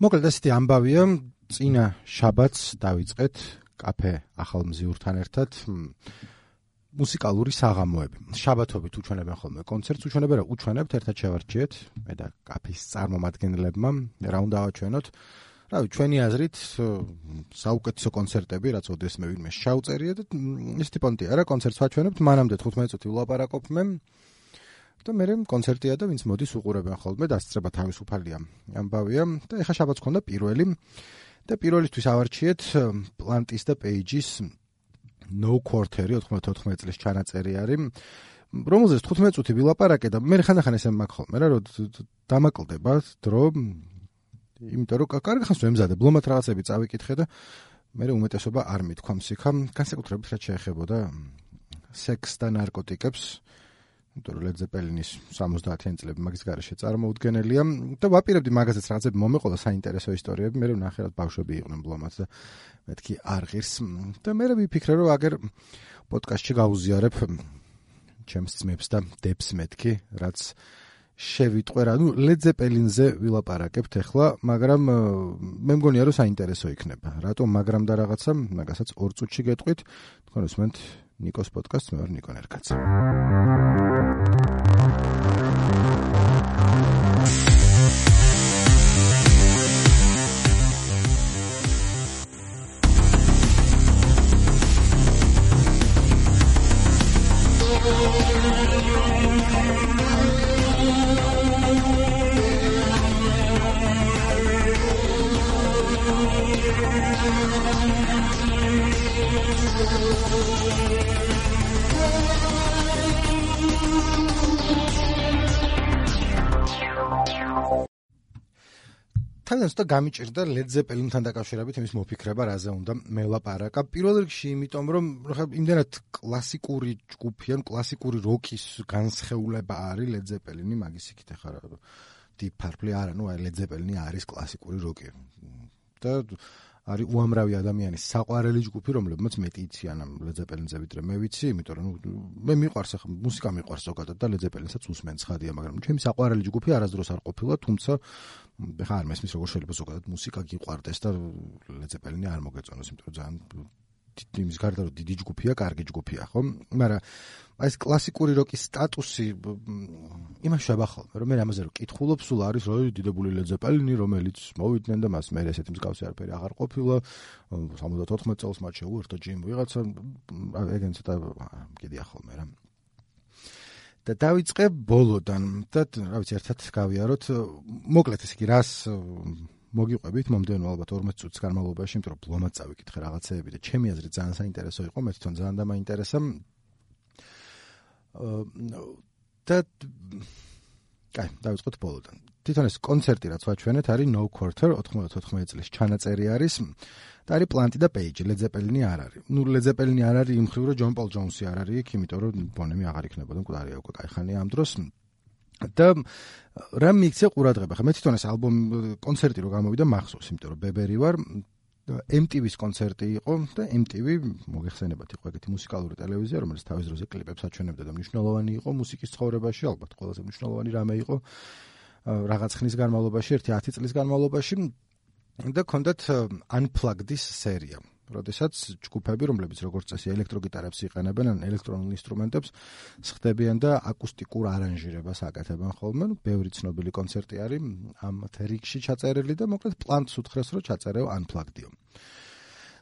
მოკლედ ესეთი ამბავია, წინა შაბათს დავიწყეთ კაფე ახალმზიურთან ერთად მუსიკალური საღამოები. შაბათობით უჩვენებენ ხოლმე კონცერტს, უჩვენებენ რა უჩვენებთ ერთად შევარჩიეთ მე და კაფის წარმომადგენლებმა, რა უნდა ავაჩვენოთ. რავი, ჩვენი აზრით საუკეთესო კონცერტები, რაც ოდესმე ვინმე შავწერია და ეს ტიპონტია რა კონცერტს ვაჩვენებთ, მანამდე 15 წუთი ვლაპარაკობ მე. და მე კონცერტია და ვინც მოდის უყურებენ ხოლმე დასწრება თავისუფალია. ამბავია. და ეხა შაბათს ქონდა პირველი. და პირველისთვის ავარჩიეთ პლანტის და პეიჯის no quarter 94 წლის ჩანაწერი არის. რომელზეც 15 წუთი ვილაპარაკე და მე ხანახან ესე მაგ ხოლმე რა რომ დამაკლდება დრო იმიტომ რომ კარგი ხანს ვემზადე ბლომად რაღაცები წავიკითხე და მე უმეტესობა არ მithქვა მსიქა განსაკუთრებით რაც შეეხებოდა სექს და ნარკოტიკებს იმიტომ რომ ლედზეპელინის 70-იან წლები მაგის garaშე წარმოუდგენელია. და ვაპირებდი მაგაზეც რაღაცები მომეყოლა საინტერესო ისტორიები. მე ნახე რა ბავშვები იყვნენ ბლომად და მეთქი არ ღირს. და მე ვიფიქრე რომ აგერ პოდკასტში გაუზიარებ ჩემს ძმებს და დებს მეთქი რაც შევიტყვე რა ნუ ლედზეპელინზე ვილაპარაკებთ ახლა მაგრამ მე მგონია რომ საინტერესო იქნება. რატომ მაგრამ და რაღაცა მაგასაც ორ წუთში გეტყვით. თქვენ უსმენთ ნიკოს პოდკასტს მე ვარ ნიკო ნერკაც და გამიჭირდა ლედ ზეპელინთან დაკავშირებით იმის მოფიქრება, რაზე უნდა მელაპარაკა. პირველ რიგში, იმიტომ რომ ხა იმდენად კლასიკური ჯგუფი ან კლასიკური როკის განსხეულება არის ლედ ზეპელინი, მაგის იქით ახლა Deep Purple არა, ნუ აი ლედ ზეპელინი არის კლასიკური როკი. და არის უამრავი ადამიანის საყვარელი ჯგუფი, რომლებმაც მეტი იციან ამ ლედ ზეპელინზე ვიდრე მე ვიცი, იმიტომ რომ მე მიყვარს ახლა მუსიკა მიყვარს ზოგადად და ლედ ზეპელინსაც უსმენ ცხადია, მაგრამ ჩემი საყვარელი ჯგუფი არასდროს არ ყოფილა, თუმცა ხა არ მესმის როგორ შეიძლება ზოგადად მუსიკა გიყვარდეს და ლეძეპელინი არ მოგეწონოს, იმიტომ რომ ძალიან იმის გარდა რომ დიდი ჯგუფია, კარგი ჯგუფია, ხო? მაგრამ ეს კლასიკური როკის სტატუსი იმას შევახალ, რომ მე ამაზე რომ კითხულობ, სულ არის რომ დიდებული ლეძეპელინი, რომელიც მოვიდნენ და მას მე ესეთი მსგავსი არაფერი აღარ ყოფილა. 74 წელს მათ შეუერთდა ჯიმ ვიღაცა, ეგენ ცოტა კიდე ახალ მე რა. და დავიწყე ბოლოდან. და რა ვიცი ერთად გავიაროთ. მოკლედ ეს კი რას მოგიყვებით? მომდენო ალბათ 40 წუთის განმავლობაში იმიტომ რომ ბლომად წავიკითხე რაღაცეები და ჩემი აზრით ძალიან საინტერესო იყო მე თვითონ ძალიან დამაინტერესა. და კაი დავიწყოთ ბოლოდან თვითონ ეს კონცერტი რაც ვაჩვენეთ არის No Quarter 94 წლის ჩანაწერი არის. და არის პლანტი და პეიჯი ლედზეპელინი არ არის. ნუ ლედზეპელინი არ არის იმ ხრივ რომ ჯონ პოლ ჯონსი არ არის იქ იმიტომ რომ ბონემი აღარ იქნებოდა მკვდარია უკვე кайხანია ამ დროს. და რა მიიქცია ყურადღება? ხა მე თვითონ ეს ალბომი კონცერტი რომ გამოვიდა მახსოვს იმიტომ რომ ბებერი ვარ. MTV-ს კონცერტი იყო და MTV მოგეხსენებათ იყო ეგეთი მუსიკალური ტელევიზია, რომელიც თავის დროზე კლიპებს აჩვენებდა და მნიშვნელოვანი იყო მუსიკის ცხოვრებაში, ალბათ ყველაზე მნიშვნელოვანი რამე იყო. რაღაც ხნის განმავლობაში, ერთი 10 წლის განმავლობაში და კონდათ unplugged-ის სერია. როდესაც ჯგუფები, რომლებიც როგორც წესი ელექტროგიტარებს იყენებენ, ან ელექტრონულ ინსტრუმენტებს, ხდებიან და აკუსტიკურ არანჟირებას აკეთებენ ხოლმე. ბევრი ცნობილი კონცერტი არის ამ თერიქში ჩაწერილი და მოკლედ პლანტს უთხრეს, რომ ჩაწერეო unplugged-იო.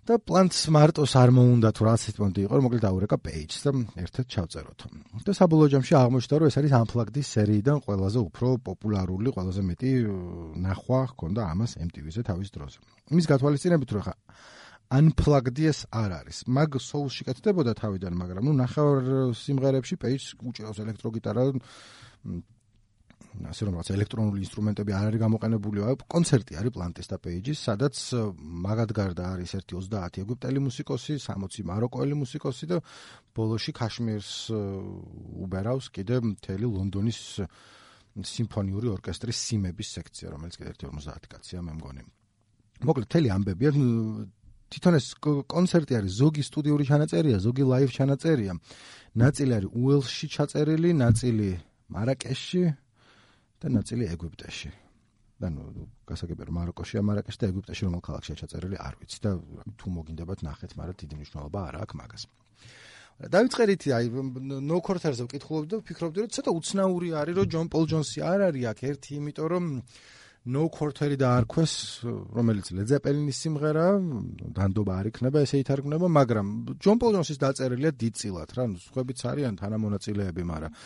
და პლანტს მარტოს არ მოუნდა თუ რაღაც პონტი იყო, მოკლედ დაურეკა პეიჯს და ერთად ჩავწეროთ. და საბოლოო ჯამში აღმოჩნდა, რომ ეს არის Unplugged-ის სერიიდან ყველაზე უფრო პოპულარული, ყველაზე მეტი ნახვა ჰქონდა ამას MTV-ზე თავის დროზე. იმის გათვალისწინებით, რომ ხა Unplugged-ი ეს არ არის. მაგ soul-ში კეთდებოდა თავიდან, მაგრამ ნუ ნახევარ სიმღერებში პეიჯს უჭერავს ელექტროგიტარა ასე რომ რაღაც ელექტრონული ინსტრუმენტები არ არის გამოყენებული, აი კონცერტი არის პლანტის და პეიჯის, სადაც მაგად გარდა არის ერთი 30 ეგვიპტელი მუსიკოსი, 60 მაროკოელი მუსიკოსი და ბოლოში ქაშმირს უბერავს კიდე მთელი ლონდონის სიმფონიური ორკესტრის სიმების სექცია, რომელიც კიდე ერთი 50 კაცია, მე მგონი. მოკლედ მთელი ამბებია თვითონ ეს კონცერტი არის ზოგი სტუდიური ჩანაწერია, ზოგი ლაივ ჩანაწერია. ნაწილი არის უელსში ჩაწერილი, ნაწილი მარაკეშში, და ნაწილი ეგვიპტეში. ანუ გასაგებია რომ მაროკოშია მარაკეში და ეგვიპტეში რომელ ქალაქშია ჩაწერილი არ ვიცი და თუ მოგინდებათ ნახეთ, მაგრამ დიდი მნიშვნელობა არ აქვს მაგას. დავიწყერით აი ნოკორთერზე ვკითხულობდი და ვფიქრობდი რომ ცოტა უცნაური არის რომ ჯონ პოლ ჯონსი არ არის აქ ერთი იმიტომ რომ no quarter-ი დაარქვეს, რომელიც ლეძეპელინის სიმღერა, დანდობა არ იქნება, ესე ითარგმნება, მაგრამ ჯონ პოლ ჯონსის დაწერილია დიდწილად რა, სხვაებიც არიან თანამონაწილეები, მაგრამ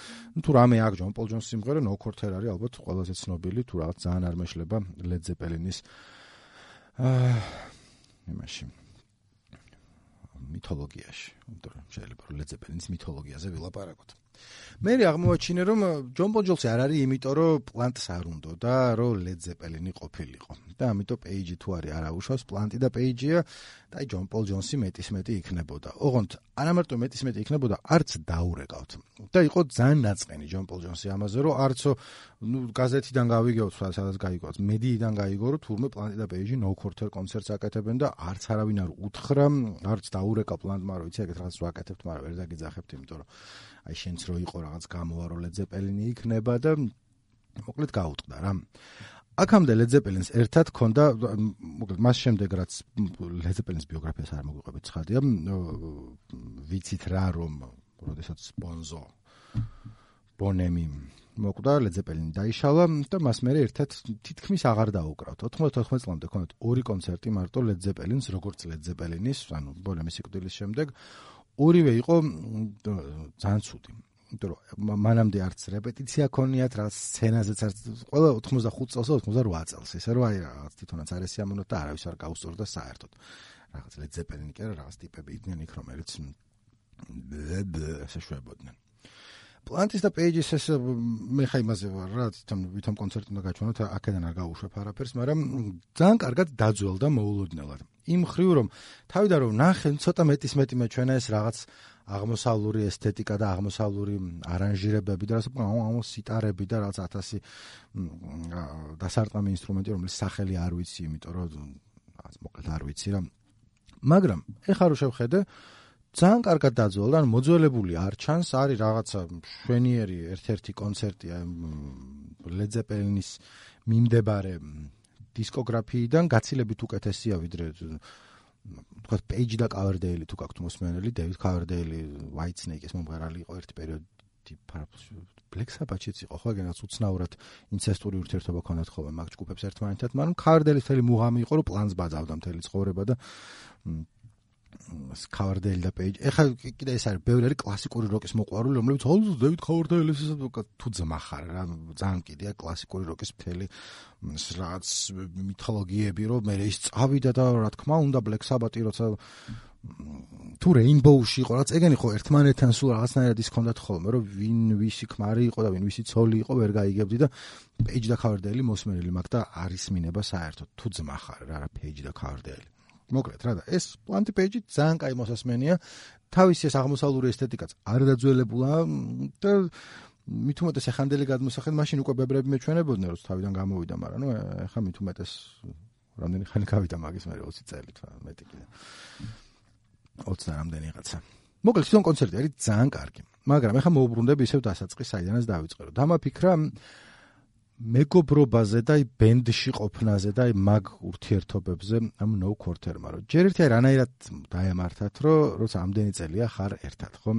თუ რამე აქვს ჯონ პოლ ჯონსის სიმღერა, no quarter არის ალბათ ყველაზე ცნობილი, თუ რაღაც ძალიან არ მეშლება ლეძეპელინის აა იმაში მითოლოგიაში, იმიტომ რომ შეიძლება რომ ლეძეპელინის მითოლოგიაზე ვილაპარაკოთ. მე აღმოაჩინე რომ ჯონ ბონჯოლსი არ არის იმიტომ რომ პლანტს არ უნდა და რომ ლედ ზეპელინი ყოფილიყო. და ამიტომ პეიჯი თუ არის არა უშავს პლანტი და პეიჯია და ჯონ პოლ ჯონსი მეტის მეტი იქნებოდა. ოღონდ არა მარტო მეტის მეტი იქნებოდა არც დაურეკავთ. და იყო ძალიან ნაწყენი ჯონ პოლ ჯონსი ამაზე რომ არცო ნუ გაზეთიდან გავიგებთ სადაც გაიგოთ მედიიდან გაიგო რომ თურმე პლანტი და პეიჯი ნო კორტერ კონცერტს აკეთებენ და არც არავინ არ უთხრა არც დაურეკა პლანტმა რომ იცი ეგეთ რაღაც ვაკეთებთ მაგრამ ვერ დაგიძახებთ იმიტომ რომ აი შენც რო იყო რაღაც გამოვარო ლეძეპელინი იქნება და მოკლედ გაუტყდა რა. აქამდე ლეძეპელინს ერთად ქონდა მოკლედ მას შემდეგ რაც ლეძეპელინის ბიოგრაფიას არ მოგვიყვებით ცხადია ვიცით რა რომ როდესაც სპონზო ბონემი მოკვდა ლეძეპელინი დაიშალა და მას მე ერთად თითქმის აღარ დაუკრავთ 94 წლამდე ქონდათ ორი კონცერტი მარტო ლეძეპელინს როგორც ლეძეპელინის ანუ ბონემის სიკვდილის შემდეგ ორივე იყო ძალიან ცუდი. იმიტომ რომ მანამდე არც რეპეტიცია ქონიათ, რა სცენაზეც არც ყველა 85 წელსა 88 წელს. ესე რომ აი რაღაც თვითონაც არ ესიამონოთ და არავის არ გაუსწორდა საერთოდ. რაღაც ლეძეპელინი კი რაღაც ტიპები იდნენ იქ რომელიც ესე შვებოდნენ. პლანტის და პეიჯის ეს მე ხა იმაზე ვარ რა თვითონ ვითომ კონცერტი უნდა გაჩვენოთ აქედან არ გავუშვებ არაფერს მაგრამ ძალიან კარგად დაძველდა მოულოდნელად იმ ხრივ რომ თავიდან რომ ნახე ცოტა მეტის მეტი მეჩვენა ეს რაღაც აღმოსავლური ესთეტიკა და აღმოსავლური არანჟირებები და რაღაც ამ სიტარები და რაღაც 1000 დასარტყამი ინსტრუმენტი რომელიც სახელი არ ვიცი იმიტომ რომ რაღაც მოკლედ არ ვიცი რა. მაგრამ ეხლა რო შევხედე ძალიან კარგად დაძველდა, ან მოძველებული არ ჩანს, არის რაღაცა შვენიერი ერთ-ერთი კონცერტი ლეძეპელინის მიმდებარე დისკოგრაფიიდან გაცილებით უკეთესია ვიდრე თქვა პეიჯი და კავერდეილი თუ გაქვთ მოსმენელი, დევიდ კავერდეილი, white snake-ის მომღერალი იყო ერთი პერიოდი Black Sabbath-იც იყო, ხო, ეგენაც უცნაურად ინცესტური ურთიერთობა ქონდათ ხოლმე მაგ ჯგუფებს ერთმანეთთან, მაგრამ კავერდეილის თელი მუღამი იყო, რომ პლანს ბაძავდა მთელი ცხოვრება და კავარდელი და პეიჯი. ეხლა კიდე ეს არის, ბევრი არის კლასიკური როკის მოყვარული, რომლებიც ოლ დევიდ კავარდელი ეს თუ ძმახარ რა, ძალიან კიდეა კლასიკური როკის მთელი რაღაც მითოლოგიები, რომ მე ის წავიდა და რა თქმა უნდა Black Sabbath-ი როცა თუ Rainbow-ში იყო, რაც ეგენი ხო ერთმანეთთან სულ რაღაცნაირად ის ქონდათ ხოლმე, რომ ვინ ვისი ქმარი იყო და ვინ ვისი ცოლი იყო, ვერ გაიგებდი და პეიჯი და კავარდელი მოსმენელი მაგ და არის მინება საერთოდ თუ ძმახარ რა, რა პეიჯი და კავარდელი. მოკლედ რა და ეს პლანტი პეიჯი ძალიან კაი მოსასმენია. თავისი ეს აღმოსავლური ესთეტიკაც არ დაძველებულა და მით უმეტეს ახანდელი გადმოსახეთ მაშინ უკვე ბებრები მეჩვენებოდნენ რომ თავიდან გამოვიდა მაგრამ ნუ ახლა მით უმეტეს რამდენი ხანი გავიდა მაგის მე 20 წელი თვა მეტი კიდე. 20 რამდენი რაღაცა. მოკლედ თვითონ კონცერტი არის ძალიან კარგი მაგრამ ახლა მოუბრუნდები ისევ დასაწყის საიდანაც დავიწყე რომ დამაფიქრა მეგობრობაზე და აი ბენდში ყოფნაზე და აი მაგ ურთიერთობებზე ამ ნო კორთერმა რომ ჯერ ერთი რანაირად დაემართათ რომ როცა ამდენი წელია ხარ ერთად ხო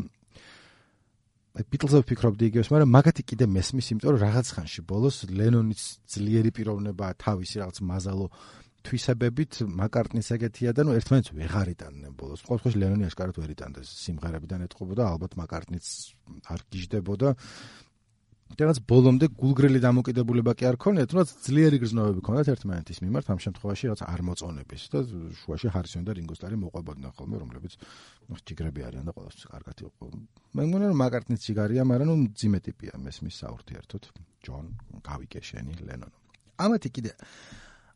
აი ბიტლზე ვფიქრობდი იგივეს მაგრამ მაგათი კიდე მესმის იმიტომ რომ რაღაც ხანში ბოლოს ლენონის ძლიერი პიროვნება თავისი რაღაც მაზალო თვისებებით მაკარტნის ეგეთია და ნუ ერთმანეთს ვეღარ იტანდნენ ბოლოს. ყოველ შემთხვევაში ლენონი ასკარად ვერ იტანდეს სიმღერებიდან ეთყობოდა ალბათ მაკარტნიც არ გიждდებოდა რაღაც ბოლომდე გულგრილი დამოკიდებულება კი არ ქონია, თუნდაც ძლიერი გრძნობები ქონდათ ერთმანეთის მიმართ ამ შემთხვევაში რაღაც არ მოწონების და შუაში ჰარისონ და რინგოსტარი მოყვებოდნენ ხოლმე, რომლებიც ნუ ჯიგრები არიან და ყოველთვის კარგად იყო. მე მგონია რომ მაკარტნიც ჯიგარია, მაგრამ ნუ ძიმე ტიპია მესმის საურთიერთოდ. ჯონ გავიკე შენი ლენონო. ამათი კიდე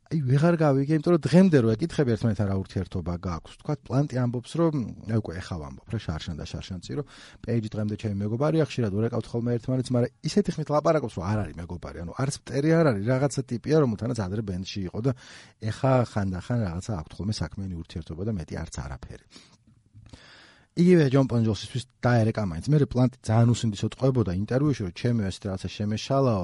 აი ვეღარ გავიგე, იმიტომ რომ დღემდე რო ეკითხები ერთმანეთთან რა ურთიერთობა გაქვს. თქვა პლანტი ამბობს, რომ აი უკვე ეხა ვამბობ, რა შარშან და შარშანცი, რომ პეიჯი დღემდე ჩემი მეგობარია, ხშირად ურეკავთ ხოლმე ერთმანეთს, მაგრამ ისეთი ხმით ლაპარაკობს, რომ არ არის მეგობარი, ანუ არც პტერი არ არის, რაღაცა ტიპია, რომ თუნდაც ადრე ბენდში იყო და ეხა ხანდახან რაღაცა აქვს ხოლმე საქმიანი ურთიერთობა და მეტი არც არაფერი. იგივე ჯონ პონჯოსისთვის დაერეკა მაინც. მე პლანტი ძალიან უსინდისოდ ყვებოდა ინტერვიუში, რომ ჩემი ეს რაღაცა შემეშალაო,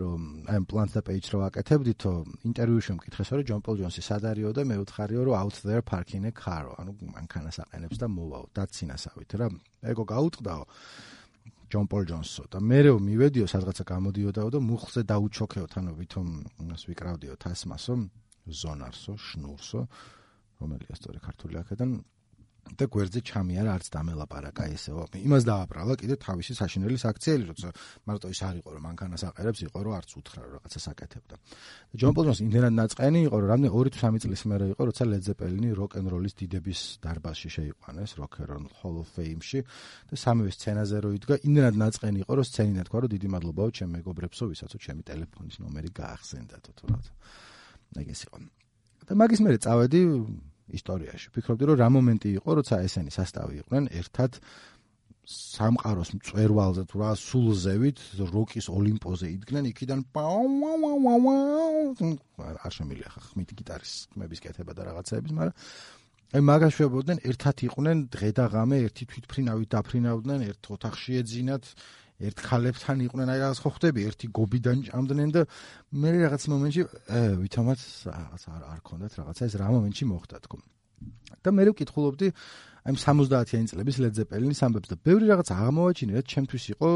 რომ აი პლანტ და პეიჯს რო აკეთებდითო, ინტერვიუში მკითხეს, რომ ჯონ პოლ ჯონსი სად არისო და მე ვთხარიო, რომ out there parking a car, ანუ მანქანას აყენებს და მოვაო, დაცინასავით რა. ეგო გაუტყდაო. ჯონ პოლ ჯონსო და მე რო მივედიო სადღაცა გამოდიოდაო და მუხლზე დაუჩოქეოთ, ანუ ვითომ იმას ვიკრავდიო თასმასო, ზონარსო, შნურსო, რომელია სწორი ქართული აქედან და გვერდზე ჩამიარა არც დამელაპარაკა ესეო. იმას დააბრალა კიდე თავისი საშინელი საქციელი, როცა მარტო ის არ იყო რომ მანქანას აყერებს, იყო რომ არც უთხრა რომ რაღაცას აკეთებდა. და ჯონ პოლონს იმდენად ნაწყენი იყო, რომ რამდენი 2-3 წლის მერე იყო, როცა ლედ ზეპელინი როკ ენ როლის დიდების დარბაზში შეიყვანეს, როკ ენ ჰოლ ოფ ფეიმში და სამივე სცენაზე რო იდგა, იმდენად ნაწყენი იყო, რომ სცენინა თქვა, რომ დიდი მადლობაო ჩემ მეგობრებსო, ვისაც ჩემი ტელეფონის ნომერი გაახსენდათო თუ რა. ეგ ის იყო. და მაგის მერე წავედი ისტორიაში. ფიქრობდი რომ რა მომენტი იყო, როცა ესენი სასტავი იყვნენ ერთად სამყაროს მწვერვალზე თუ რა სულზევით როკის ოლიმპოზე იდგნენ იქიდან არ შემილია ხმით გიტარის ხმების კეთება და რაღაცეების, მაგრამ აი მაგაშვებოდნენ ერთად იყვნენ დღე და ღამე ერთი თვითფრინავით დაფრინავდნენ ერთ ოთახში ეძინათ ერთ ხალებთან იყვნენ აი რაღაც ხო ხვდები ერთი გობიდან ჭამდნენ და მე რაღაც მომენტში ვითომაც რაღაც არ არ ქონდათ რაღაცა ეს რა მომენტში მოხდა თქო და მე ვკითხულობდი აი 70-იანი წლების ლედზეპელინის ამბებს და ბევრი რაღაც აღმოვაჩინე რა ჩემთვის იყო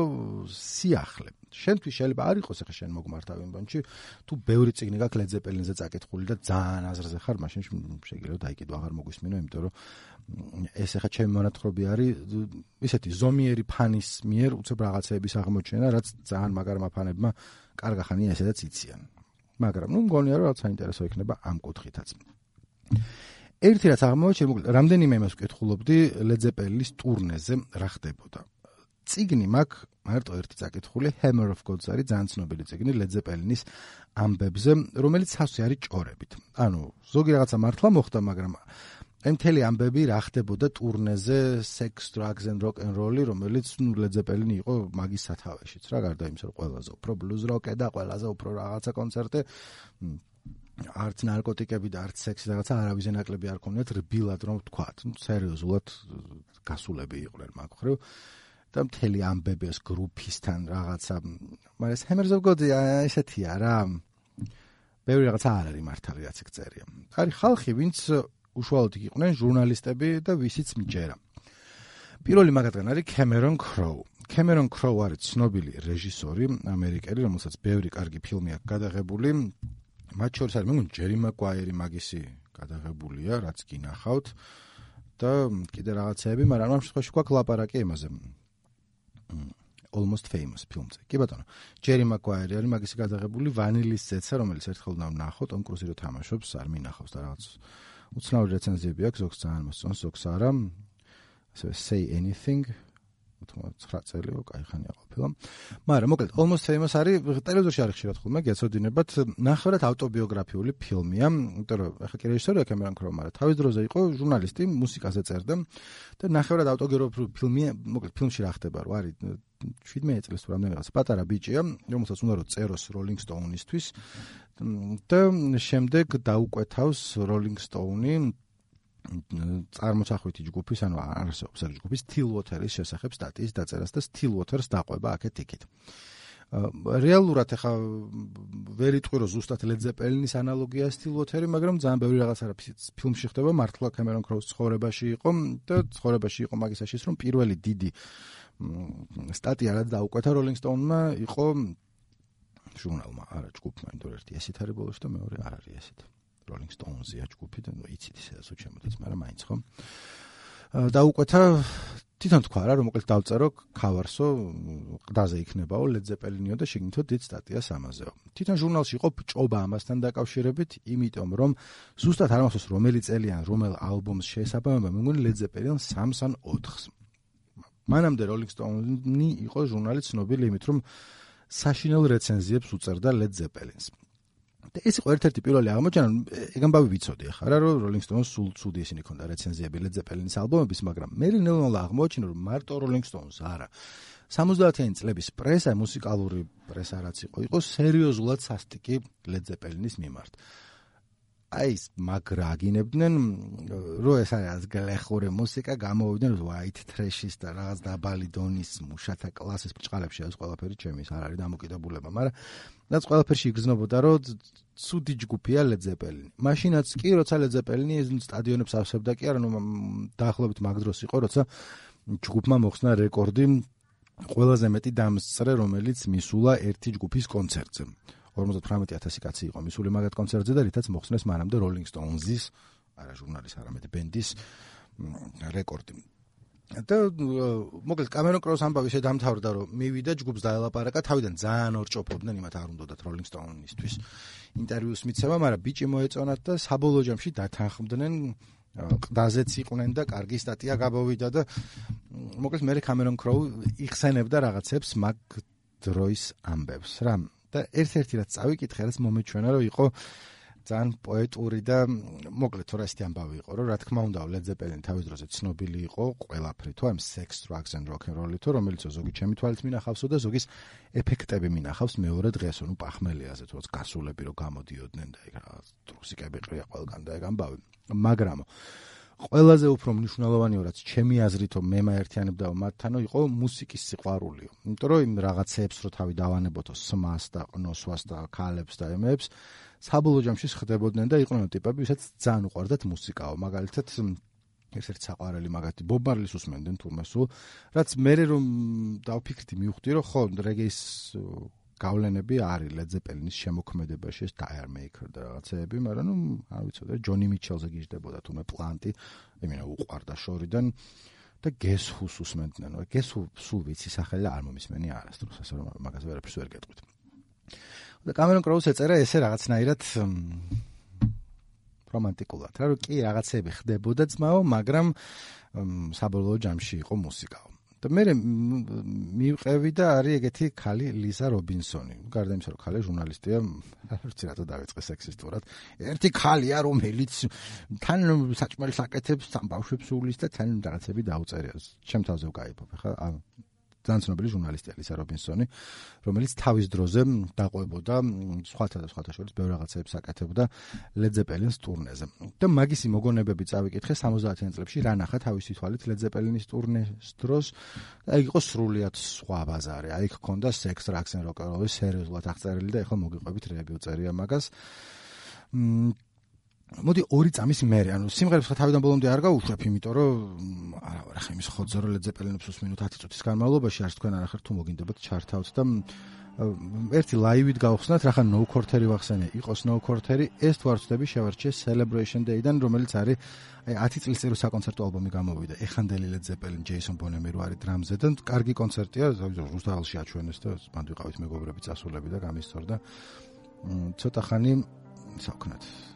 სიახლე. შენთვის შეიძლება არ იყოს ახლა შენ მოგმართავენ ბანჩი თუ ბევრი ციგნი გაქვს ლედზეპელინზე წაკითხული და ძალიან აზრზე ხარ მაშინ შეიძლება დაიკიდო აღარ მოგვისმინო იმიტომ რომ ეს ახლა ჩემი მონათხრობი არის ისეთი ზომიერი ფანის მიერ უცებ რაღაცეების აღმოჩენა რაც ძალიან მაგარმა ფანებმა კარგა ხანია ესედაც იციან. მაგრამ ნუ მგონია რომ რაც საინტერესო იქნება ამ კუთხითაც ერთი რაც აღმოჩენე მოკლედ რამდენიმე იმას ვკითხულობდი ლედზეპელინის ტურნეზე რა ხდებოდა ციგნი მაგ მარტო ერთი წაკითხული Hammer of Gods არის ძალიან ცნობილი ციგნი Zeppelin-ის ამბებზე, რომელიც სასვე არის ჭორებით. ანუ ზოგი რაღაცა მართლა მოხდა, მაგრამ აი მთელი ამბები რა ხდებოდა ტურნეზე Sex, Drugs and Rock and Roll, რომელიც Zeppelin იყო მაგის სათავეშიც რა, გარდა იმისა, რომ ყველაზე უფრო blues rock და ყველაზე უფრო რაღაცა კონცერტი არც ნარკოტიკები და არც სექსი რაღაცა არავის ენაკლები არ ქონდათ რბილად რომ ვთქვათ. ნუ სერიოზულად გასულები იყვნენ მაგ ხრივ. და მთელი ამბებეს გრუპისთან რაღაცა მაგრამ ეს Hammers of God ესეთია რა ბევრი რაღაცა არ არის მართალი რაც წერია არის ხალხი ვინც უშუალოდ იყვნენ ჟურნალისტები და ვისიც მიჯერა პირველი მაგათგან არის Cameron Crowe Cameron Crowe არის ცნობილი რეჟისორი ამერიკელი რომელსაც ბევრი კარგი ფილმი აქვს გადაღებული მათ შორის არის მე მგონი Jerry Maguire მაგისი გადაღებულია რაც გინახავთ და კიდე რაღაცეები მაგრამ ამ შემთხვევაში გვაქვს ლაპარაკი იმაზე almost famous ფილმზე. კი ბატონო. ჯერი მაკვაირი არის მაგისი გადაღებული ვანილის ზეცა, რომელიც ერთხელ უნდა ნახო, ტომ კრუზი რო თამაშობს, არ მინახავს და რაღაც უცნაური რეცენზიები აქვს, ზოგს ძალიან მოსწონს, ზოგს არა. ასე say anything 99 წელი, ოკაი ხანია ყოფილა. მაგრამ მოკლედ almost famous არის ტელევიზორში არის ხშირად ხოლმე გეცოდინებათ, ნახევრად ავტობიოგრაფიული ფილმია, იმიტომ რომ ახლა კი რეჟისორია კემერონ კრო, მაგრამ თავის დროზე იყო ჟურნალისტი, მუსიკაზე წერდა. და ნახევრად ავტობიოგრაფიული ფილმი, მოკლედ ფილმში რა ხდება, რა არის 17 წლის თუ რამდენი რაღაც პატარა ბიჭია, რომელსაც უნდა რომ წეროს Rolling Stone-ისთვის და შემდეგ დაუკვეთავს Rolling Stone-ი. წარმოსახვითი ჯგუფის, ანუ არსებობს ეს ჯგუფის Steel Water-ის შესახებ სტატიის დაწერას და Steel Water-ს დაყვება აქეთ იქით. რეალურად ახლა ვერ იტყვი რომ ზუსტად Zeppelin-ის ანალოგია Water-ი, მაგრამ ძალიან ბევრი რაღაც არის ფილმში ხდება მართლა Cameron Crowe-ს ცხოვრებაში იყო და ცხოვრებაში იყო მაგისაშიც რომ პირველი დიდი სტატია რაც დაუკვეთა Rolling Stone-მა იყო ჟურნალმა, არა ჯგუფმა, იმიტომ ერთი ესეთ არის ბოლოს და მეორე არ არის ესეთი. Rolling Stones-ია ჯგუფი ნუ იცით ისე ასე ჩემოდის, მაგრამ მაინც ხო. და უყვეთა თვითონ თქვა რა რომ მოკლედ დავწერო ქავარსო ყდაზე იქნებაო Led Zeppelin-იო და შეგინთო დიდ სტატიას ამაზეო. თვითონ ჟურნალში იყო ჭობა ამასთან დაკავშირებით, იმიტომ რომ ზუსტად არ მახსოვს რომელი წელიან რომელ ალბომს შეესაბამება, მე მგონი Led Zeppelin 3-ს ან 4-ს. მანამდე Rolling Stone-ი იყო ჟურნალი ცნობილი იმით რომ საშინელ რეცენზიებს უწერდა Led Zeppelin-ს. და ეს იყო ერთ-ერთი პირველი აღმოჩენა, ეგ ამბავი ვიცოდი ახლა რა რომ Rolling Stones სულ ცუდი ისინი ქონდა რეცენზიები Led Zeppelin-ის ალბომების, მაგრამ მე ნელ-ნელა აღმოჩინა რომ მარტო Rolling Stones არა. 70-იანი წლების პრესა, მუსიკალური პრესა რაც იყო, იყო სერიოზულად სასტიკი Led Zeppelin-ის მიმართ. აი ეს მაგრა აგინებდნენ რო ეს არის გლეხური მუსიკა გამოვიდნენ white trash-ის და რაღაც დაბალი დონის მუშათა კლასის ბჭყალებში ეს ყველაფერი ჩემი ის არ არის დამოკიდებულება მაგრამ რაც ყველაფერში იგრძნობოდა რომ ცუდი ჯგუფია ლედზეპელინი მაშინაც კი როცა ლედზეპელინი ეს სტადიონებს ავსებდა კი არა ნუ დაახლოებით მაგ დროს იყო როცა ჯგუფმა მოხსნა რეკორდი ყველაზე მეტი დამსწრე რომელიც მისულა ერთი ჯგუფის კონცერტზე 58000 კაცი იყო მისული მაგათ კონცერტზე და რითაც მოხსნეს მანამდე Rolling Stones-ის არა ჟურნალის არამედ ბენდის რეკორდი. და მოკლედ კამერონ კროუს ამბავი შედამთავრდა რომ მივიდა ჯგუფს დაელაპარაკა თავიდან ძალიან ორჭოფობდნენ იმათ არ უნდათ Rolling Stones-ისთვის ინტერვიუს მიცემა, მაგრამ ბიჭი მოეწონათ და საბოლოო ჯამში დათანხმდნენ ყდაზეც იყვნენ და კარგი სტატია გაბოვიდა და მოკლედ მე კამერონ კროუ იხსენებდა რაღაცებს მაგ დროის ამბებს რა და ერთ-ერთი რაც წავიკითხე, რაც მომეჩვენა, რომ იყო ძალიან პოეტური და მოკლედ თორე ასეთი ამბავი იყო, რომ რა თქმა უნდა, Led Zeppelin თავის დროზე ცნობილი იყო ყველაფრით, თუ ამ sex, drugs and rock and roll-ით, რომელიც ზოგი ჩემი თვალით მინახავსო და ზოგის ეფექტები მინახავს მეორე დღეს, ну პახმელიაზე თუ გასულები რომ გამოდიოდნენ და ეგ რა ტრუსიკები ყრია ყველგან და ეგ ამბავი. მაგრამ ყველაზე უფრო მნიშვნელოვანიო რაც ჩემი აზრითო მე მაერთიანებდა მათთანო იყო მუსიკის სიყვარულიო. იმიტომ რომ იმ რაღაცეებს რო თავი დავანებოთო სმას და ყნოსვას და ქალებს და ემებს საბოლოო ჯამში ხდებოდნენ და იყვნენ ტიპები, ვისაც ძალიან უყვარდათ მუსიკაო. მაგალითად ერთ-ერთი საყვარელი მაგათი ბობ მარლის უსმენდნენ თურმე სულ, რაც მე რომ დავფიქრდი მივხვდი რომ ხო რეგეის გავლენები არის Zeppelin-ის შემოქმედებაში, ეს Tire Maker და რაღაცეები, მაგრამ ნუ არ ვიცოდი, ჯონი მიჩელზე გიждდებოდა თუმე პლანტი, იმენა უყარდა შორიდან და Who-ს უსმენდნენ. Who სულ ვიცი სახელი არ მომისმენი არასდროს, ასე რომ მაგაზე ვერაფერს ვერ გეტყვით. და კამერონ კროუს ეწერა ესე რაღაცნაირად რომანტიკულად, რა რომ კი რაღაცები ხდებოდა ძმაო, მაგრამ საბოლოო ჯამში იყო მუსიკაო. და მე მივყევი და არის ეგეთი ქალი ლიზა რობინსონი. გარდა იმისა, რომ ქალი ჟურნალისტია, ვიცი რატო დავიწყე სექსისტურად. ერთი ქალია, რომელიც თან საჭმელი საკეთებს, სამ ბავშვებს უვლის და თან რაღაცები დაუწერია. ჩემ თავზე ვკაიფობ, ხა ძალიან ცნობილი ჟურნალისტია ლისა რობინსონი, რომელიც თავის დროზე დაყვებოდა სხვათა და სხვათა შორის ბევრ რაღაცებს აკეთებდა Zeppelin-ის ტურნეზე. და მაგისი მოგონებები წავიკითხე 70-იან წლებში რა ნახა თავისი თვალით Zeppelin-ის ტურნეს დროს. და იქ იყო სრულიად სხვა ბაზარი. აი იქ ქონდა sex, drugs and rock and roll-ის სერიოზულად აღწერილი და ეხლა მოგიყვებით რეგიო წერია მაგას. მ მოდი ორი წამის მერე, ანუ სიმღერებს თავიდან ბოლომდე არ გავუშვებ, იმიტომ რომ არა, რა ხა იმის ხოძრო ლეძეპელინებს უსმინო 10 წუთის განმავლობაში არც თქვენ არ ახერ თუ მოგინდებათ ჩართავთ და ერთი ლაივით გავხსნათ, რა ხა No Quarter-ი ვახსენე, იყოს No Quarter-ი, ეს თუ არ ვწდები შევარჩიე Celebration Day-დან, რომელიც არის აი 10 წლის წინ საკონცერტო ალბომი გამოვიდა. ეხანდელი Led Zeppelin, Jason Bonham რო არის დრამზე და კარგი კონცერტია, რუსთავში აჩვენეს და მანდ ვიყავით მეგობრები წასულები და გამისწორდა. ცოტა ხანი საკნათ რა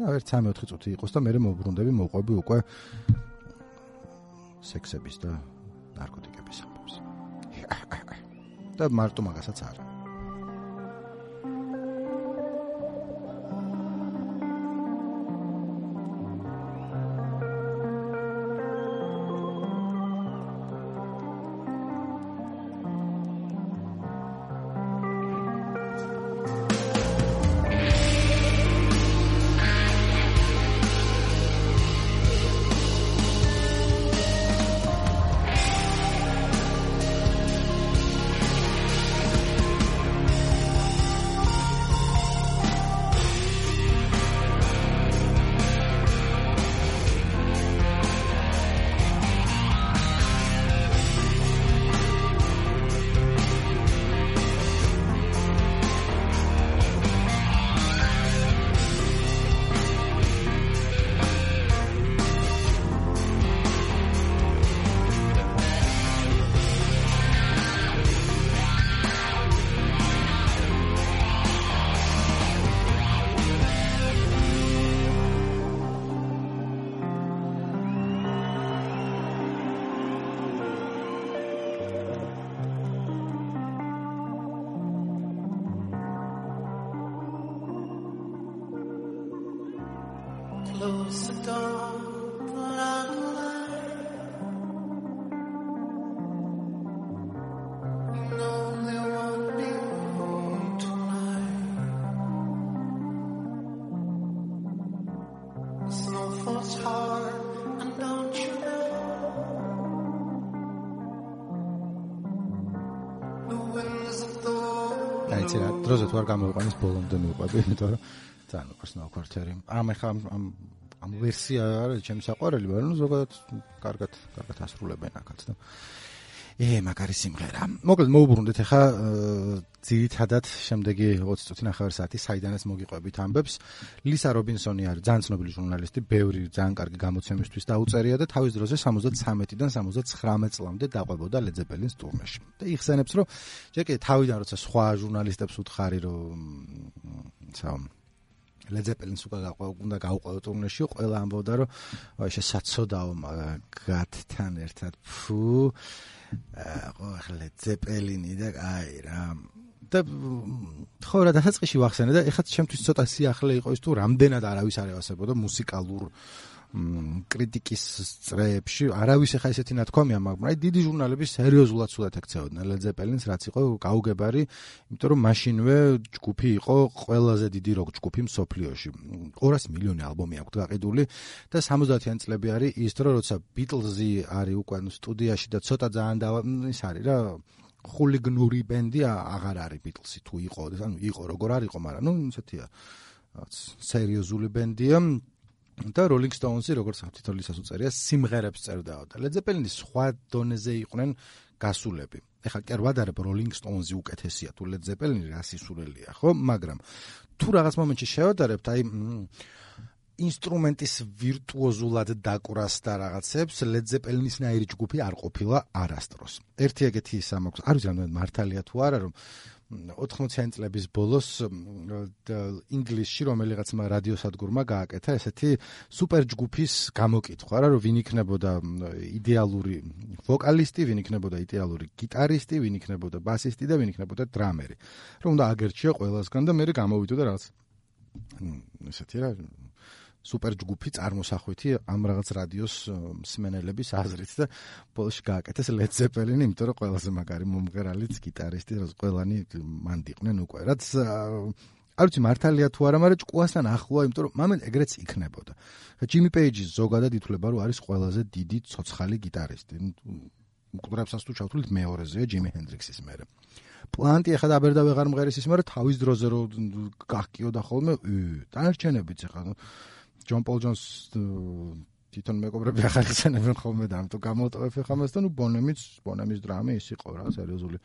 ერთ 3-4 წუთი იყოს და მე მოbrunდები მოყვები უკვე სექსების და ნარკოტიკების ამბავს. და მარტო მაგასაც არა. დროზე თუ არ გამოიყვანეს ბოლომდე მივყვები იმიტომ რომ ძალიან უყვარს ნაო კვარტერი ამ ეხა ამ ამ ვერსია არის ჩემი საყვარელი მაგრამ ზოგადად კარგად კარგად ასრულებენ აქაც და ე მაგარი სიმღერა. მოკლედ მოუბრუნდეთ ახლა ძირითადად შემდეგი 20 წუთი ნახევარ საათი საიდანაც მოგიყვებით ამბებს. ლისა რობინსონი არის ძალიან ცნობილი ჟურნალისტი, ბევრი ძალიან კარგი გამოცემისთვის დაუწერია და თავის დროზე 73-დან 79 წლამდე დაყვებოდა ლეძებელინის ტურნეში. და იხსენებს, რომ ჯერ კიდე თავიდან როცა სხვა ჟურნალისტებს უთხარი, რომ ცაო ლეძეპელინს უკვე უნდა გაუყო ტურნეში, ყველა ამბობდა, რომ აი შესაძოდაო მაგათთან ერთად ფუ ხო ახლა ზეპელინი და აი რა. და ხო რა დასაწყისში ვახსენე და ეხლა ჩემთვის ცოტა სიახლე იყო ის თუ რამდენად არავის არ ევასებოდა მუსიკალურ კრიტიკის წრეებში არავის ახლა ესეთი ნათქვამია მაგრამ აი დიდი ჟურნალები სერიოზულად სულად ეკცეოდნენ ლედზეპელინს რაც იყო გაუგებარი იმიტომ რომ მაშინვე ჯგუფი იყო ყველაზე დიდი როკ ჯგუფი მსოფლიოში. 200 მილიონი ალბომი აქვს გაყიდული და 70-იან წლები არის ის დრო როცა ბიტლზი არის უკვე სტუდიაში და ცოტა ძალიან და ის არის რა ხულიგნური ბენდი აღარ არის ბიტლსი თუ იყო ანუ იყო როგორ არ იყო მაგრამ ნუ ისეთია. რაც სერიოზული ბენდია და Rolling Stones-ი როგორც თითოეულისას უწერია სიმღერებს წერდაო და Led Zeppelin-ის სხვა დონეზე იყვნენ გასულები. ეხლა კი არ ვადარებ Rolling Stones-ი უკეთესია თუ Led Zeppelin-ი რასისულელია, ხო? მაგრამ თუ რაღაც მომენტში შევადარებთ, აი ინსტრუმენტის ვირტუოზულად დაკვრას და რაღაცებს Led Zeppelin-ის ნაირი ჯგუფი არ ყოფილა არასდროს. ერთი ეგეთი ისა მაქვს, არ ვიცი რამდენად მართალია თუ არა, რომ 80-იან წლების ბოლოს ინგლისში რომელიღაცა რადიოსადგურმა გააკეთა ესეთი სუპერ ჯგუფის გამოკითხვა რა რომ ვინ იქნებოდა იდეალური ვოკალისტი, ვინ იქნებოდა იდეალური გიტარისტი, ვინ იქნებოდა ბასისტი და ვინ იქნებოდა დრამერი. რომ უნდა აგერჩიო ყველასგან და მე გამოვიდოდა რაღაც ესეთი რა სუპერ ჯგუფი წარმოსახვითი ამ რაღაც რადიოს მსმენელების აზრით და ბოლში გააკეთეს Led Zeppelin, იმიტომ რომ ყველაზე მაგარი მომღერალიც გიტარისტი, რაც ყველანი მანდიყვნენ უკვე. რაც არ ვიცი მართალია თუ არა, მაგრამ ჭკუასთან ახლოა, იმიტომ რომ მამენ ეგრეც იქნებოდა. ჯიმი პეიჯი ზოგადად ითვლება, რომ არის ყველაზე დიდი ცოცხალი გიტარისტი. მკვდრებსაც თუ ჩავთვლით მეორეზეა ჯიმი ჰენდრიქსის მერე. პლანტი ახლა დაბერდა ვეღარ მღერის ის, მაგრამ თავის დროზე რო გახკიოდა ხოლმე, დანარჩენებიც ახლა ჯონ პოლ ჯონს თვითონ მეგობრები ახალ ხსენებენ ხოლმე და ამ თუ გამოტოვებ ხამას და ნუ ბონემიც ბონემის დრამი ის იყო რა სერიოზული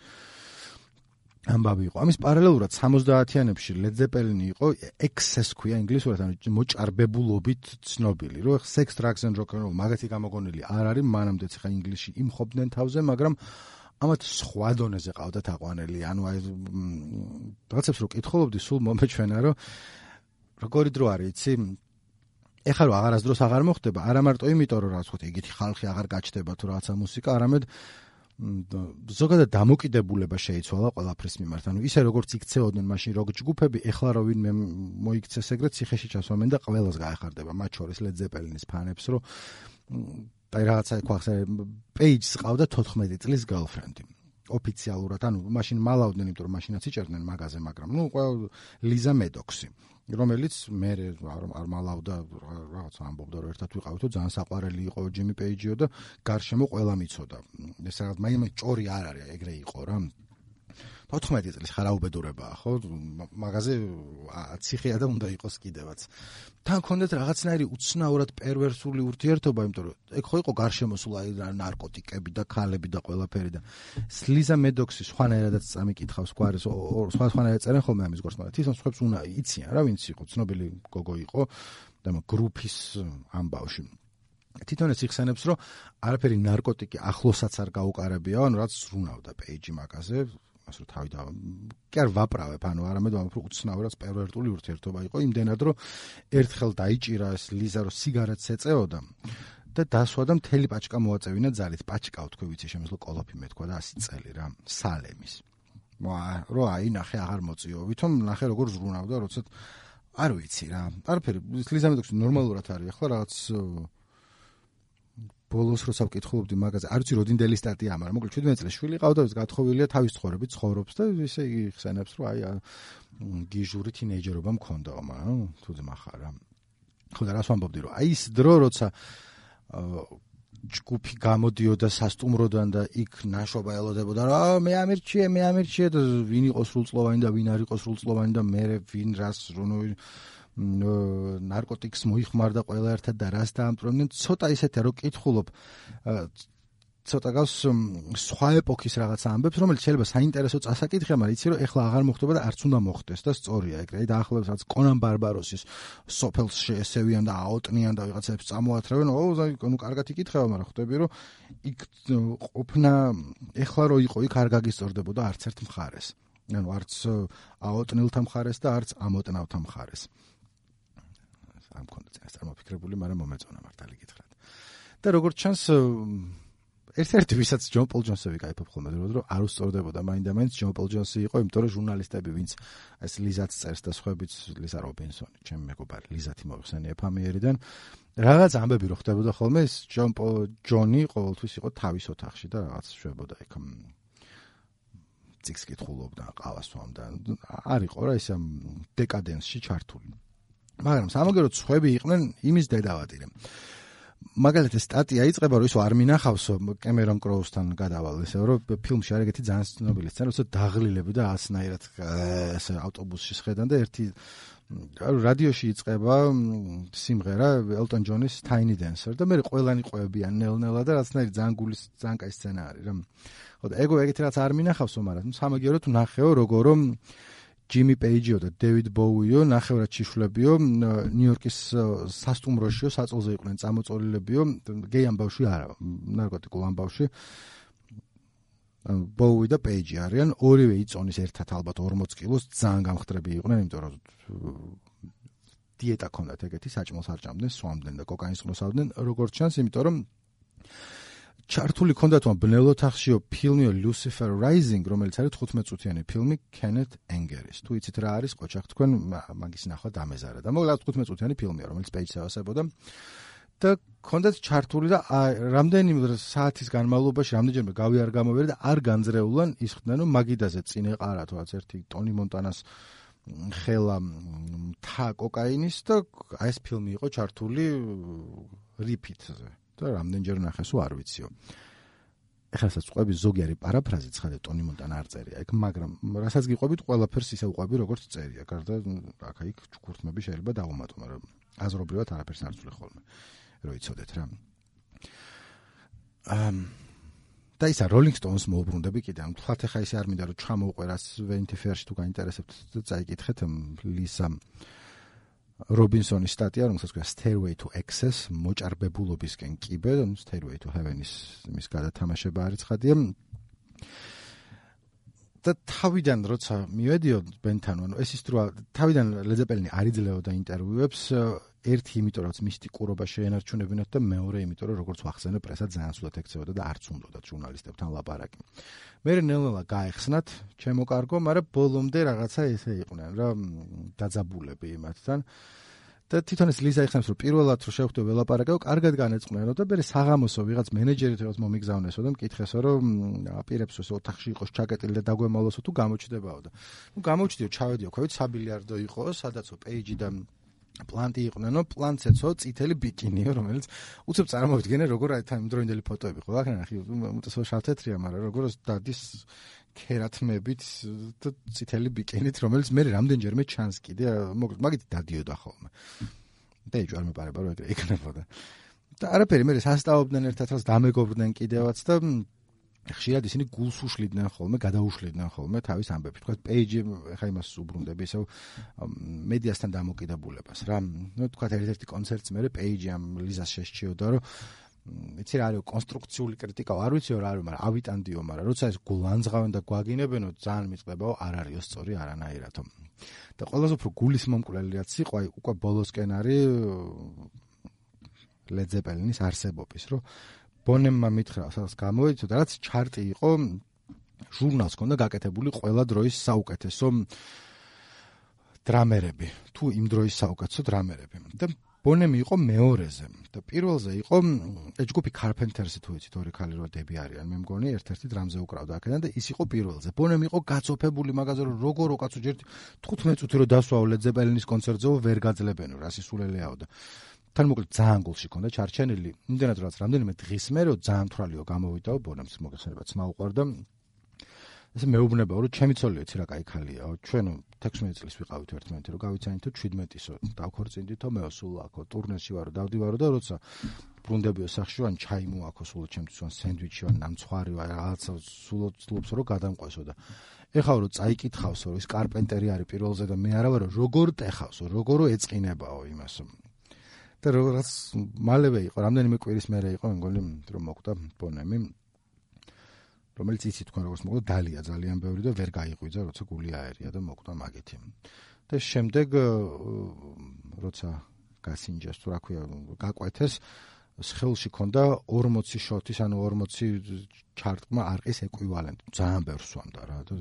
ამბავი იყო ამის პარალელურად 70-იანებში Led Zeppelin იყო excess ქვია ინგლისურად ანუ მოჭარბებულობით ცნობილი რო sex drugs and rock and roll მაგათი გამოგონილი არ არის მანამდეც ხა ინგლისში იმხობდნენ თავზე მაგრამ ამათ სხვა დონეზე ყავდათ აყვანელი ანუ აი რაღაცებს რო კითხულობდი სულ მომეჩვენა რომ როგორი დრო არის იცი ეხლა რო აღარასდროს აღარ მოხდება, არა მარტო იმიტომ რომ რაღაც ხო იგითი ხალხი აღარ გაჩნდება თუ რაღაცა მუსიკა, არამედ ზოგადად დამოკიდებულება შეიცვალა ყველაფრის მიმართ. ანუ ისე როგორც იქცეოდნენ მაშინ როგ ჯგუფები, ეხლა რო ვინმე მოიქცეს ეგრეთ ციხეში ჩასვამენ და ყველას გაეხარდება, მათ შორის Led Zeppelin-ის ფანებს, რომ და რაღაცა ქვახსე პეიჯს ყავდა 14 წლის girlfriend-ი. ოფიციალურად, ანუ მაშინ მალავდნენ, იმიტომ რომ მაშინაც იჭერდნენ მაგაზე, მაგრამ ნუ ყველა ლიზა მედოქსი. რომელიც მე არ არ მალავდა რაღაც ამბობდა რომ ერთად ვიყავთო ძალიან საყვარელი იყო ჯიმი პეიჯიო და გარშემო ყველა მიცოდა. ეს რაღაც მაინც ჭორი არ არის ეგრე იყო რა 14 წლის ხარაუბედურებაა ხო? მაგაზე ციხეა და უნდა იყოს კიდევაც. თან კონდეთ რაღაცნაირი უცნაურად პერვერსული ურთიერთობა იმიტომ რომ ეგ ხო იყო გარშემოსული ნარკოტიკები და ქალები და ყველაფერი და სლიზა მედოქსი სხვანაირადაც წამიკითხავს გვარის სხვა სხვანაირად წერენ ხოლმე ამის გვარს მაგრამ თვითონ სხვებს უნდა იციან რა ვინც იყო ცნობილი გოგო იყო და გრუპის ამბავში. თვითონ ეს იხსენებს რომ არაფერი ნარკოტიკი ახლოსაც არ გაუყარებია ანუ რაც ზრუნავდა პეიჯი მაგაზე მას რომ თავი და კი არ ვაправებ, ანუ არამედ უფრო უცნაურად პერვერტული ურთიერთობა იყო, იმდენად რომ ერთხელ დაიჭირა ეს ლიზა რომ სიგარეტს ეწეოდა და დასვა და მთელი პაჩკა მოაწევინა ძალით. პაჩკა თქვი ვიცი შემიძლია კოლოფი მეთქვა და 100 წელი რა სალემის. რო აი ნახე აღარ მოწიო, ვითომ ნახე როგორ ზრუნავდა, როცა არ ვიცი რა. არაფერი, ლიზა მეტოქს ნორმალურად არის, ახლა რაღაც ბოლოს როცა ვკითხულობდი მაგაზე, არ ვიცი როდინდელი სტატია, მაგრამ მოკლედ 17 წელს შვილი ყავდა, ის გათხოვილია თავის ცხოვრებით, ცხოვრობს და ისე იგი ხსენებს, რომ აი გიჟური თინეიჯერობა მქონდა, მაგრამ თუ ძმა ხარ რა. ხო და რას ვამბობდი რომ აი ის დრო როცა ჯგუფი გამოდიოდა სასტუმროდან და იქ ნაშობა ელოდებოდა რა მე ამირჩიე მე ამირჩიე და ვინ იყო სრულწლოვანი და ვინ არ იყო სრულწლოვანი და მე ვინ რას რონო ნარკოტიკს მოიხმარდა ყველა ერთად და რას დაამტრონენ ცოტა ისეთი რომ კითხულობ ცოტა გავს სხვა ეპოქის რაღაც ამბებს, რომელიც შეიძლება საინტერესო წასაკითხია, მაგრამ იცი რომ ეხლა აღარ მოხდება და არც უნდა მოხდეს და სწორია ეგრე. დაახლოებით რაც კონან ბარბაროსის სოფელს შეესევიან და აოტნიან და ვიღაცებს წამოათრევენ. ო, ნუ კარგად იკითხება, მაგრამ ხვდები რომ იქ ყოფნა ეხლა რო იყო, იქ არ გაგისწორდებოდა არც ერთ მხარეს. ანუ არც აოტნილთა მხარეს და არც ამოტნავთა მხარეს. არ მქონდა წინას წარმოფიქრებული, მაგრამ მომეწონა მართალი გითხრათ. და როგორც ჩანს ერთ-ერთი ვისაც ჯონ პოლ ჯონსები кайფობ ხოლმე რომ არ უსწორდებოდა მაინდა-მაინც ჯონ პოლ ჯონსი იყო, იმიტომ რომ ჟურნალისტები ვინც ეს ლიზაც წერს და სხვაებიც ლიზა რობინსონი, ჩემი მეგობარი ლიზათი მოიხსენიე ფამიერიდან რაღაც ამბები რო ხდებოდა ხოლმე ეს ჯონ პოლ ჯონი ყოველთვის იყო თავის ოთახში და რაღაც შვებოდა იქ წიგს კითხულობდა, ყავას სვამდა. არ იყო რა ეს დეკადენსში ჩართული. მაგრამ სამაგეროდ სხვები იყვნენ იმის დედავატირე. მაგალითად სტატია იწყება რომ ისო არ მინახავს კემერონ კროუსთან გადავალ ესე რომ ფილმში არ ეგეთი ძალიან ცნობილი სცენა როცა დაღლილები და ასნაირად ესე ავტობუსში შეხედან და ერთი რადიოში იწყება სიმღერა ელტონ ჯონის Tiny Dancer და მე ყველანი ყვებიან ნელ-ნელა და რაცნაირი ძალიან გულის ძალიან კაი სცენა არის რა ხო და ეგო ეგეთი რაც არ მინახავსო მაგრამ სამაგიეროდ ნახეო როგორ რომ ჯიმი პეიჯიო და დევიდ ბოუიო ნახევრად ჩიშლებიო ნიუ-იორკის სასტუმროშიო საწოლზე იყვნენ წამოწოლილებიო გეი ამბავში არა ნარკოტიკულ ამბავში. ბოუი და პეიჯი არიან ორივე იწონის ერთად ალბათ 40 კილოს ძალიან გამხდრები იყვნენ იმიტომ რომ დიეტა ქონდათ ეგეთი საჭმელს არ ჭამდნენ სვამდნენ და კოკაინს ხმოსავდნენ როგორც ჩანს იმიტომ რომ ჩართული ქონდა თქო ბნელ ოთახშიო ფილმიო Lucifer Rising, რომელიც არის 15 წუთიანი ფილმი Kenneth Anger-ის. თუ იცით რა არის, ყოჩახ თქვენ მაგის ნახვა დამეზარა და მოგლა 15 წუთიანი ფილმია, რომელიც პეიჯს ავასებოდა. და ქონდათ ჩართული და რამდენიმე საათის განმავლობაში რამდენჯერმე გავი არ გამოვიდა და არ განძრეულან ისხდნენ რომ მაგიდაზე წინ ეყარა თვაც ერთი ტონი მონტანას ხელა თა კოკაინის და აი ეს ფილმი იყო ჩართული რიფიტზე. და რამდენჯერ ნახესო არ ვიციო. ეხლა საწყები ზოგი არის პარაფრაზი ცხადე ტონი მონტანა არ წერია. იქ მაგრამ რასაც გიყვებით ყველაფერს ისე უყვები როგორც წერია. გარდა აქა იქ ჩქურთმები შეიძლება დავუმატო მაგრამ აზრობრივად არაფერს არ წვლი ხოლმე რო იცოდეთ რა. ამ და ისა როლინგ სტოუნს მოუბრუნდები კიდე. ამ თქვათ ეხა ისე არ მინდა რომ ჩამოუყვერას ვენთი ფერში თუ გაინტერესებთ წაიკითხეთ ლისამ რობინსონის სტატია, რომელსაც ქვია Stairway to Access, მოჭარბებულობისკენ კიბე, Stairway to Heaven-ის მის გადათამაშება არის ხადია. და თავიდან როცა მივედიო ბენთან, ანუ ეს ის თუ თავიდან ლეძეპელინი არ იძლეოდა ინტერვიუებს, ერთი იმიტომ რომ მისტიკურობა შეენარჩუნებინათ და მეორე იმიტომ რომ როგორც ვახსენე პრესა ძალიან სულად ექცეოდა და არც უნდათ ჟურნალისტებთან ლაპარაკი. მე ნელ-ნელა გაეხსნათ ჩემო კარგო, მაგრამ ბოლომდე რაღაცა ესე იყვნენ რა დაძაბულები იმათთან. და თვითონ ეს ლიზა იხსენებს რომ პირველად რო შევხვდე ველაპარაკო, კარგად განეწყნენო და მე საღამოსო ვიღაც მენეჯერი თვითონ მომიგზავნესო და მკითხესო რომ აპირებსო ეს ოთახში იყოს ჩაკეტილი და დაგვემალოსო თუ გამოჩდებაო და ნუ გამოჩდიო ჩავედიო ქვევით საბილიარდო იყო სადაცო პეიჯი და პლანტი იყვნენო პლანცეცო წითელი ბიკინიო რომელიც უცებ წარმოვიდგენე როგორ აი თან იმდროინდელი ფოტოები ხო ახლა ნახე უმეტესობა შავთეთრია მაგრამ როგორ დადის ქერათმებით და წითელი ბიკინით რომელიც მე რამდენჯერმე ჩანს კიდე მოკლედ მაგით დადიოდა ხოლმე და ეჭვ არ მეპარება რომ ეგრე იქნებოდა და არაფერი მე სასტაობდნენ ერთად რას დამეგობრდნენ კიდევაც და ხშირად ისინი გულს უშლიდნენ ხოლმე, გადაუშლიდნენ ხოლმე თავის ამბებს. თქვა პეიჯი ხა იმას უბრუნდები, ისე მედიასთან დამოკიდებულებას რა. ნუ თქვა ერთ-ერთი კონცერტს მე პეიჯი ამ ლიზას შეშჩიოდა, რომ იცი რა არის კონსტრუქციული კრიტიკა, არ ვიციო რა არის, მაგრამ ავიტანდიო, მაგრამ როცა ეს გულანძღავენ და გვაგინებენო, ძალიან მიწყებაო, არ არისო სწორი არანაირადო. და ყველაზე უფრო გულის მომკვლელი რაც იყო, აი უკვე ბოლოსკენ არის ლედზეპელინის არსებობის, რომ ბონემმა მითხრა, სადაც გამოიწოდა, რაც ჩარტი იყო ჟურნალს ქონდა გაკეთებული ყველა დროის საუკეთესო დრამერები, თუ იმ დროის საუკეთესო დრამერები. და ბონემი იყო მეორეზე. და პირველზე იყო ჯგუფი Carpenters-ი თუ იცით ორი ხალი რო დები არიან მე მგონი ერთ-ერთი დრამზე უკრავდა აქედან და ის იყო პირველზე. ბონემი იყო გაწოფებული მაგაზე რომ როგორ უკაცო ჯერ 15 წუთი რო დასვაო Zeppelin-ის კონცერტზე ვერ გაძლებენო რა სისულელეაო და თან მოკლედ ძალიან გულში ქონდა ჩარჩენილი. იმდენად რაც რამდენიმე დღის მერე ძალიან თვალიო გამოვიდაო ბონემს მოგეხსენება ძმა უყარდა ესე მეუბნებაო რომ ჩემი ცოლი ეცი რა кай ხალიაო ჩვენ 16 წლის ვიყავით ერთმანეთი რომ გავიცანითო 17-ისო დავქორწინდითო მეო სულ აქო ტურნეში ვარო დავდივარო და როცა ბრუნდებიო სახში ან ჩაი მოაქო სულ ჩემთვის ან სენდვიჩი ან ნამცხვარი ვარ რაღაცა სულ ცლობს რომ გადამყვესო და ეხლა რომ წაიკითხავსო ის კარპენტერი არის პირველზე და მე არა ვარო როგორ ტეხავსო როგორ ეწყინებაო იმას და როგორც მალევე იყო რამდენიმე კვირის მერე იყო მეგონი რომ მოკვდა ბონემი რომელიც იცი თქვენ როგორც მოხდა დალია ძალიან ბევრი და ვერ გაიღვიძა როცა გული აერია და მოკვდა მაგითი და შემდეგ როცა გასინჯეს თუ რა ქვია გაკვეთეს ხელში ქონდა 40 შოთის ანუ 40 ჩარტმა არყის ეკვივალენტი ძალიან ბევრს სვამდა რა და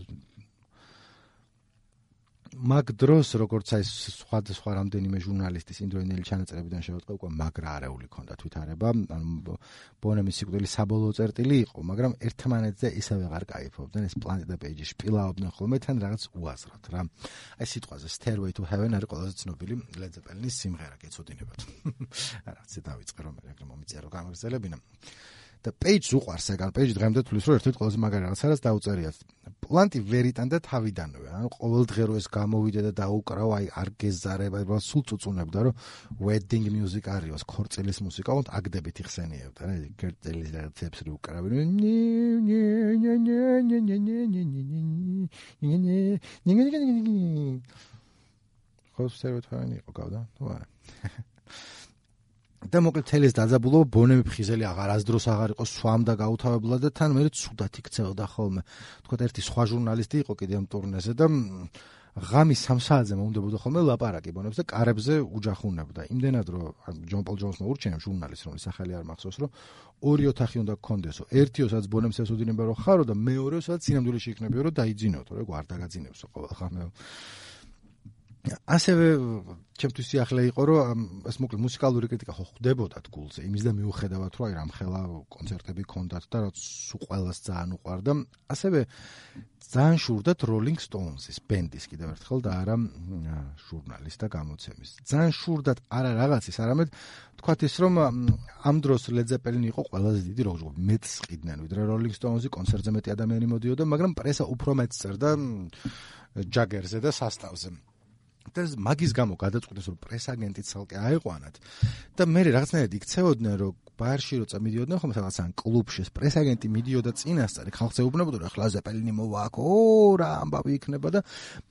მაგ დროს როგორც აი სხვა სხვა რამდენიმე ჟურნალისტის ინდოინელი ჩანაწერებიდან შევეწყე უკვე მაგრა არეული ქონდა თვითარება. ანუ ბონემის სიკვდილი საბოლოო წერტილი იყო მაგრამ ერთმანეთზე ისე ვეღარ кайფობდნენ ეს პლანეტა პეიჯი შპილაობდნენ ხოლმე თან რაღაც უაზრად რა. აი სიტყვაზე stairway to heaven არის ყველაზე ცნობილი ლედზეპელინის სიმღერა გეცოდინებათ. რაღაცე დავიწყე რომ მე რა მომიწია რომ გამაგრძელებინა და პეიჯს უყარს ეგ ან პეიჯი დღემდე თulis რომ ერთ-ერთი ყველაზე მაგარი რაღაც არის დაუწერია პლანტი ვერიტან და თავიდანვე ანუ ყოველ დღე რო ეს გამოვიდა და დაუკრავ აი არ გეზარება და სულ წუწუნებდა რომ wedding music არისო ქორწილის მუსიკა უნდა აგდებით იხსენიებდა რა ქორწილის რაღაცებს რო უკრავენ ხო სერვეთანი იყო გავდა თუ არა და მოკლედ თელის დაძაბულო ბონემი ფხიზელი აღარ ასდროს აღარ იყო სვამ და გაუთავებლა და თან მე ცუდად იქცეოდა ხოლმე. თქვა ერთი სხვა ჟურნალისტი იყო კიდე ამ ტურნეზე და ღამის 3 საათზე მომდებოდა ხოლმე ლაპარაკი ბონებს და კარებზე უჯახუნებდა. იმდენად რომ ჯონ პოლ ჯონსმა ურჩენა ჟურნალისტს რომ სახელი არ მახსოვს რომ ორი ოთახი უნდა გქონდესო ერთიოსაც ბონემს ესოდინება რომ ხარო და მეორეოსაც სინამდვილეში იქნებიო რომ დაიძინოთო რა გვარ დაგაძინებსო ყოველ ხამე ასევე ჩემთვის ახლა იყო რომ ეს მოკლედ მუსიკალური კრიტიკა ხო ხდებოდათ გულზე იმის და მიუხედავად რომ აი რამხელა კონცერტები ქონდათ და რაც სულ ყოველას ძალიან უყვარდა ასევე ძალიან შურდათ Rolling Stones-ის ბენდის კიდევ ერთხელ და არა ჟურნალის და გამოცემის. ძალიან შურდათ არა რაღაცის არამედ თქვათ ის რომ ამ დროს Led Zeppelin იყო ყველაზე დიდი როკ ჯგუფი მეც ყიდნენ ვიდრე Rolling Stones-ი კონცერტზე მეტი ადამიანი მოდიოდა მაგრამ პრესა უფრო მეც წერდა ჯაგერზე და სასტავზე და მაგის გამო გადაწყვიტეს რომ პრესაგენტი ცალკე აიყვანათ. და მე რაღაცნაირად იქცეოდნენ რომ ბარში როცა მიდიოდნენ ხომ რაღაც ან კლუბში ეს პრესაგენტი მიდიოდა წინასწარ ხალხზე უბნებოდა რომ ხლა ზეპელინის მოვაქო რა ამბავი იქნება და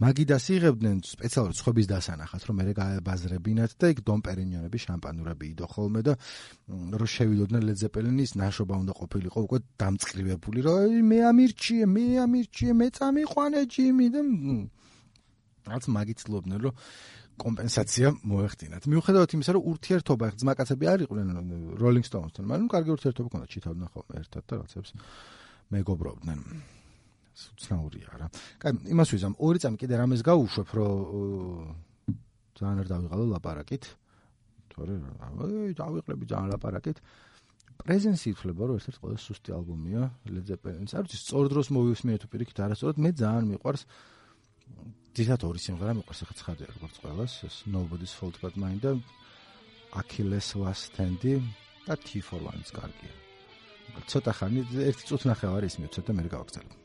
მაგიდას იღებდნენ სპეციალურად ცხობის დასანახად რომ მე გააბაზრებინათ და იქ დონ პერინიონები შამპანურები იდო ხოლმე და რომ შევიდოდნენ ლედ ზეპელინის ნაშობა უნდა ყოფილიყო უკვე დამწყრივებული რომ მე ამირჩიე მე ამირჩიე მე წამიყვანე ჯიმი და რაც მაგიცლობდნენ რომ კომპენსაცია მოეხდინათ. მიუხედავად იმისა, რომ ურთიერთობა ძმაკაცები არ იყვნენ Rolling Stones-თან, მაგრამ კარგი ურთიერთობა ჰქონდათ, ჩითავდნენ ხოლმე ერთად და რაცებს მეგობრობდნენ. უცნაურია რა. კაი, იმას ვიზამ, ორი წამი კიდე რამეს გაუშვებ, რომ ძალიან არ დავიღალო ლაპარაკით. თორე აი, დავიყლები ძალიან ლაპარაკით. პრეზენსი ითვლება, რომ ერთ-ერთი ყველაზე სუსტი ალბომია Led Zeppelin-ს. არ ვიცი, სწორ დროს მოვისმინე თუ პირიქით არასწორად, მე ძალიან მიყვარს ძირითადად ორი სიმღერა მიყვარს ახლა ცხადია როგორც ყველას ეს nobody's fault but mine და achilles last stand და t for one-ს კარგია. ცოტა ხანი ერთი წუთი ნახევარი ის მივცეთ და მე გავაგზავნე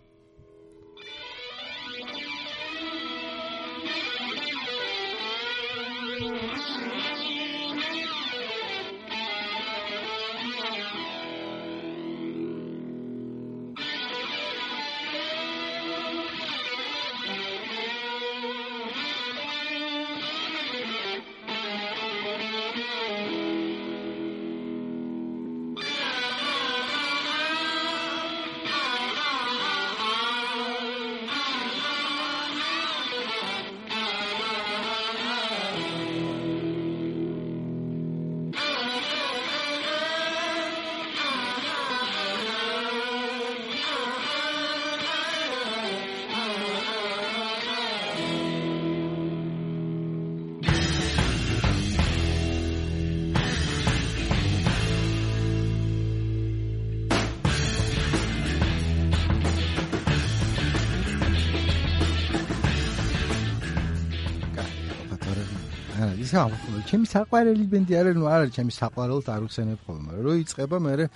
ჩემი საყვარელი ბენდი არა, ნუ არა, ჩემი საყვარელს არ უცენებ ხოლმე. რო იწება მე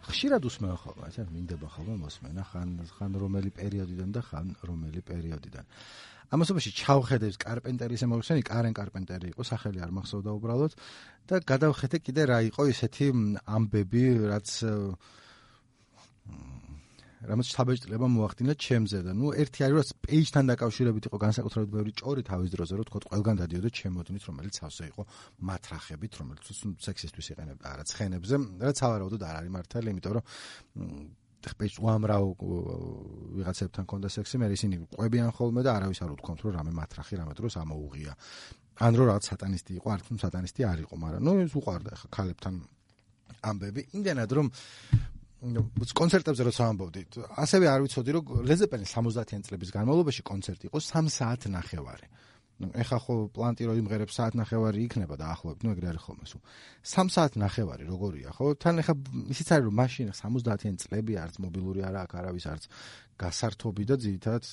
ხშირად უსმენ ხოლმე, ესე მინდება ხოლმე მოსმენა ხან ხან რომელი პერიოდიდან და ხან რომელი პერიოდიდან. ამასობაში ჩავხედებს კარპენტერის ემოციები, კარენ კარპენტერი იყო, სახელი არ მახსოვდა უბრალოდ და გადავხედე კიდე რა იყო ისეთი ამბები, რაც რამაც საბეჭდილება მოახდინა ჩემზე და ნუ ერთი არის რომ პეიჯთან დაკავშირებით იყო განსაკუთრებით ბევრი ჭორი თავის დროზე რომ თქო ყველგან დადიოდა ჩემოდნით რომელიც ავსე იყო მათრახებით რომელიც სექსისტვის იყენებდა არა ცხენებზე რაც ავარაუდოდ არ არის მართალი იმიტომ რომ ხპეჭ უამრავ ვიღაცებთან კონდა სექსი მე ისინი ყვებიან ხოლმე და არავის არ უთქვამთ რომ რამე მათრახი რამე დროს ამოუღია. ან რომ რაღაც სატანისტი იყო არც სატანისტი არ იყო მაგრამ ნუ ეს უყარდა ხა ქალებთან ამბები. იმდენად რომ კონცერტებზე როცა ამბობდით, ასევე არ ვიცოდი რომ ლეზეპენი 70-იან წლების განმავლობაში კონცერტი იყო 3 საათ ნახევარი. ნუ ეხა ხო პლანტი რო იმღერებს საათ ნახევარი იქნება და ახლობთ, ნუ ეგრე არის ხოლმე სულ. 3 საათ ნახევარი როგორია, ხო? თან ეხა ისიც არის რომ მაშინ 70-იან წლები არც მობილური არა აქ არავის არც გასართობი და ძირითადად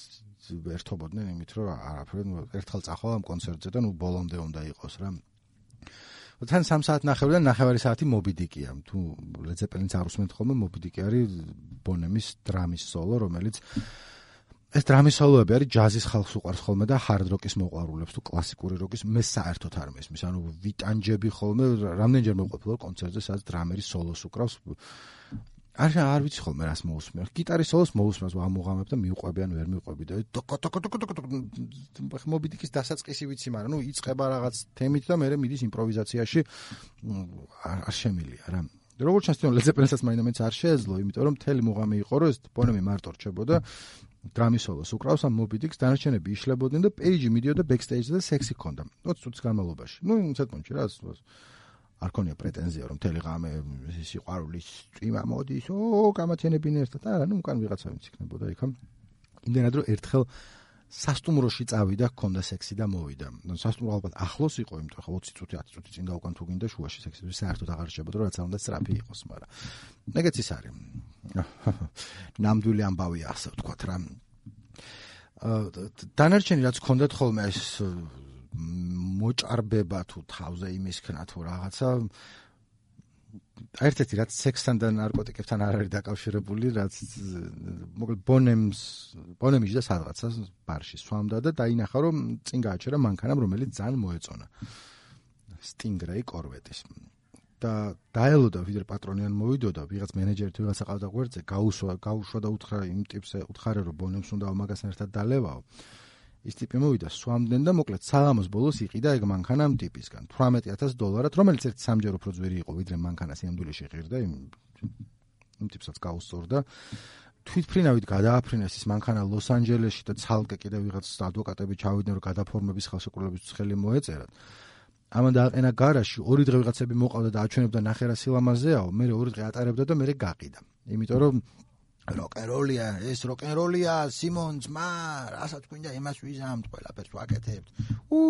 ერთობოდნენ იმით რომ არაფერ ერთხელ წახვალ ამ კონცერტზე და ნუ ბოლომდე უნდა იყოს რა. თან 3 საათ ნახევრიდან ნახევარი საათი მობიდიკია. თუ ლეძეპელინს არ უსმენთ ხოლმე მობიდიკი არის ბონემის დრამის სოლო, რომელიც ეს დრამის სოლოები არის ჯაზის ხალხს უყვარს ხოლმე და ჰარდ როკის მოყვარულებს თუ კლასიკური როკის მე საერთოდ არ მესმის. ანუ ვიტანჯები ხოლმე რამდენჯერ მოვყოფილო კონცერტზე, სადაც დრამერი სოლოს უკრავს არა, არ ვიცი ხოლმე რას მოусმენს. გიტარის სოლოს მოусმენს, ამოღამებ და მიუყვები ან ვერ მიუყვები და ტოკო ტოკო ტოკო ტოკო ხმობიდიკის დასაწყისი ვიცი, მაგრამ ნუ იწება რაღაც თემით და მე მიდის იმპროვიზაციაში არ შემილია რა. როგორც ჩანს, ლეძეპელსაც მაინდამეც არ შეეძლო, იმიტომ რომ მთელი მუღამი იყო, რომ ეს პონემი მარტო რჩებოდა. დრამისოლოს უკრავს ამ მობიდიქს დანარჩენები იშლებოდნენ და პეიჯი მიდიოდა ბექსტეიჯზე და სექსი ჰქონდა 20 წუთის განმავლობაში. ნუ სეთმონში რა, არ ქონია პრეტენზია რომ მთელი ღამე სიყვარულის წვიმა მოდის, ო, გამაჩენებინ ერთად. არა, ნუ უკან ვიღაცა ვინც იქნებოდა იქა. იმდენად რომ ერთხელ სასტუმროში წავიდა, ქონდა სექსი და მოვიდა. სასტუმრო ალბათ ახლოს იყო, იმიტომ ხა 20 წუთი, 10 წუთი წინ გავუკან თუ გინდა შუაში სექსი, საერთოდ აღარ შეებოდა, რაც არ უნდა სწრაფი იყოს, მაგრამ ეგეც ის არის. ნამდვილი ამბავია, ასე ვთქვათ რა. აა დანარჩენი რაც ქონდათ ხოლმე ეს მოჭარბება თუ თავზე იმისქნა თუ რაღაცა ერთ-ერთი რაც სექსთან და ნარკოტიკებთან არ არის დაკავშირებული, რაც მოკლედ ბონემს ბონემის და სადღაცა ბარში სვამდა და დაინახა რომ წინ გააჩერა მანქანამ რომელიც ძალიან მოეწონა. სტინგრეი კორვეტის. და დაელოდა ვიდრე პატრონიან მოვიდოდა, ვიღაც მენეჯერი თუ ვიღაც აყავდა გვერდზე, გაუსვა, გაუშვა და უთხრა იმ ტიპს უთხარე რომ ბონემს უნდა მაგასთან ერთად დალევაო. ის ტიპი მოვიდა სვამდნენ და მოკლედ სალამოს ბოლოს იყიდა ეგ მანქანა ამ ტიპისგან. 18000 დოლარად რომელიც ერთ სამჯერ უფრო ძვირი იყო ვიდრე მანქანა სიამდვილეში ღირდა იმ იმ ტიპსაც გაუსწორდა. თვითფრინავით გადააფრინეს ის მანქანა ლოს-ანჯელესში და ცალკე კიდე ვიღაც ადვოკატები ჩავიდნენ რომ გადაფორმების ხელშეკრულების ხელი მოეწერათ. ამან დააყენა გარაჟში ორი დღე ვიღაცები მოყავდა და აჩვენებდა ნახერა სილამაზეაო მე ორი დღე ატარებდა და მე გაყიდა. იმიტომ რომ როკენროლია, ეს როკენროლია, სიმონს, მა, რასაც გვინდა იმას ვიზამთ, ყველაფერს ვაკეთებთ. უ!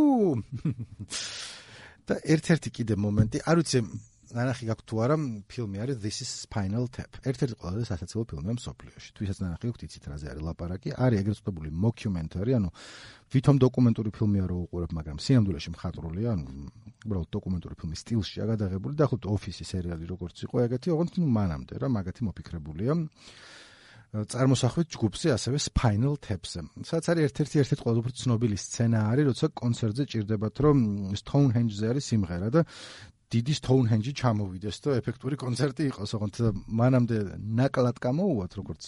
და ერთ-ერთი კიდე მომენტი, არ ვიცი, ნანახი გაქვთ თუ არა, ფილმი არის This is Spinal Tap. ერთ-ერთი ყველაზე სასაცილო ფილმია მსოფლიოში. თვითონ ნანახი გაქვთ იცით რა ზე არის ლაპარაკი. არის ეგრეთ წოდებული მოკიუმენტარი, ანუ ვითომ დოკუმენტური ფილმია რო უყურებ, მაგრამ სიამდვილეში მხატვრულია, ანუ უბრალოდ დოკუმენტური ფილმის სტილშია გადაღებული და ახლა ოფისი სერიალი როგორც იყო ეგეთი, ოღონდ ნუ მანამდე რა, მაგათი მოფიქრებულია. წარმოსახვით ჯგუფზე ასევე Spinal Tap-ზე. სადაც არის ერთ-ერთი ერთ-ერთი ყველაზე უფრო ცნობილი სცენა არის, როცა კონცერტზე ჭირდებათ, რომ Stonehenge-ზე არის სიმღერა და დიდი Stonehenge-ი ჩამოვიდეს და ეფექტური კონცერტი იყოს, ოღონდ მანამდე ნაკლად გამოუვათ, როგორც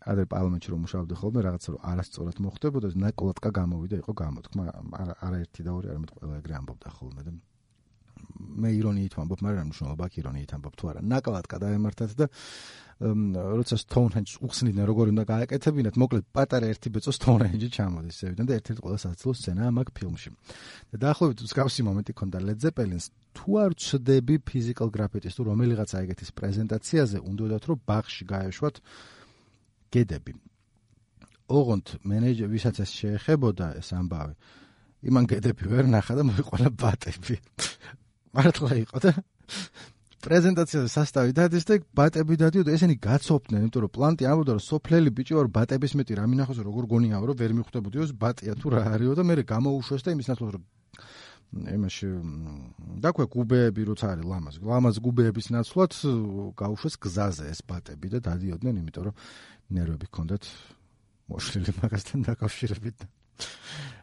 ადრე პარლამენტში რომ მუშაობდი ხოლმე, რაღაცა რომ არასწორად მოხდებოდა, ნაკლადკა გამოვიდა, იყო გამოთქმა, არა ერთი და ორი, არამედ ყველა ეგრე ამბობდა ხოლმე და მე ირონიით ვამბობ, მაგრამ მნიშვნელობა აქ ირონიით ამბობ თუ არა. ნაკლად გადაემართათ და როცა Stonehenge უხსნიდნენ როგორ უნდა გააკეთებინათ, მოკლედ პატარა ერთი ბეწო Stonehenge ჩამოდის ზევიდან და ერთ-ერთი ყველა საცილო სცენაა მაგ ფილმში. და დაახლოებით მსგავსი მომენტი ქონდა Led Zeppelin-ს. თუ არ ვწდები physical graffiti-ს თუ რომელიღაცა ეგეთის პრეზენტაციაზე, უნდათ რომ ბაღში გაეშვათ გედები. ოღონდ მენეჯერი ვისაც ეს შეეხებოდა ეს ამბავი იმან გედები ვერ ნახა და მოიყოლა ბატები. მართლა იყო და პრეზენტაციაზე სასტავი დადეს და ბატები დადიოდა. ესენი გაცოფდნენ იმიტომ რომ პლანტი ამბობდა რომ სოფლელი ბიჭი ვარ ბატების მეტი რა მინახოს როგორ გონიაო რომ ვერ მიხვდებოდიო ბატია თუ რა არისო და მე გამოუშვეს და იმის ნაცვლად რომ ემაში დაქვე გუბეები როცა არის ლამაზ ლამაზ გუბეების ნაცვლად გაუშვეს გზაზე ეს ბატები და დადიოდნენ იმიტომ რომ ნერვები ჰქონდათ მოშლილი მაგასთან დაკავშირებით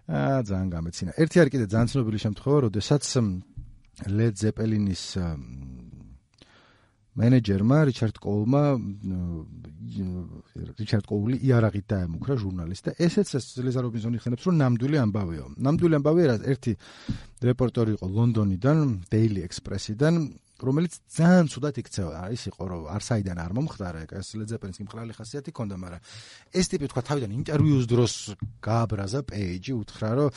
აა ძალიან გამეცინა. ერთი არის კიდე ძალიან ცნობილი შემთხვევა როდესაც ლედ ზეპელინის მენეჯერმა რიჩარდ კოულმა რიჩარდ კოული იარაღით დაემუქრა ჟურნალისტს და ესეც ეს ლეზა რობინსონი ხენებს რომ ნამდვილი ამბავეო. ნამდვილი ამბავია რა ერთი რეპორტერი იყო ლონდონიდან, Daily Express-იდან, რომელიც ძალიან ცუდად იქცევა. ის იყო რომ არსაიდან არ მომხდარა, ეს ლეძეპენის იმყრალი ხასიათი ქონდა, მაგრამ ეს ტიპი თქვა თავიდან ინტერვიუს დროს გააბრაზა პეიჯი, უთხრა რომ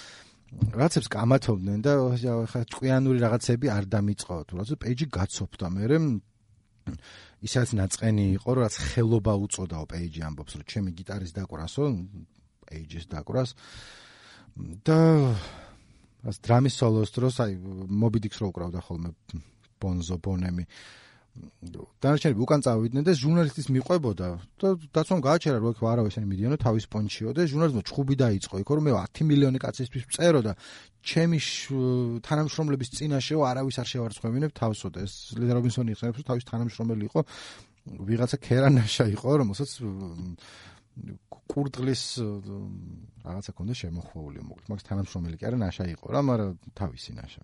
რაღაცებს კამათობდნენ და ხა ჭკვიანური რაღაცები არ დამიწყო თუ რა თქმა უნდა პეიჯი გაცოფდა მე ისაც ნაწყენი იყო, რაც ხელობა უწოდაო პეიჯი ამბობს, რომ ჩემი გიტარის დაკვრასო, პეიჯის დაკვრას და ას დრამის სოლოს დროს, აი მობიდიქს რო უკრავდა ხოლმე ბონზო ბონემი. დანარჩენები უკან წავიდნენ და ჟურნალისტის მიყვებოდა. და დაცვამ გააჩერა რომ ხო არავის არ მიდიანო თავის პონჩიო და ჟურნალისტმა ჩხუბი დაიწყო. იქ რომ მე 10 მილიონი კაცისთვის წერო და ჩემი თანამშრომლების წინაშეო არავის არ შევარცხევინებ თავსო და ეს ლიდა რობინსონი იხსენებს რომ თავის თანამშრომელი იყო ვიღაცა ქერანაშა იყო რომელსაც კურდღლის რაღაცა ქონდა შემოხვეული მოკლედ. მაგის თანამშრომელი კი არა ნაშა იყო რა მაგრამ თავისი ნაშა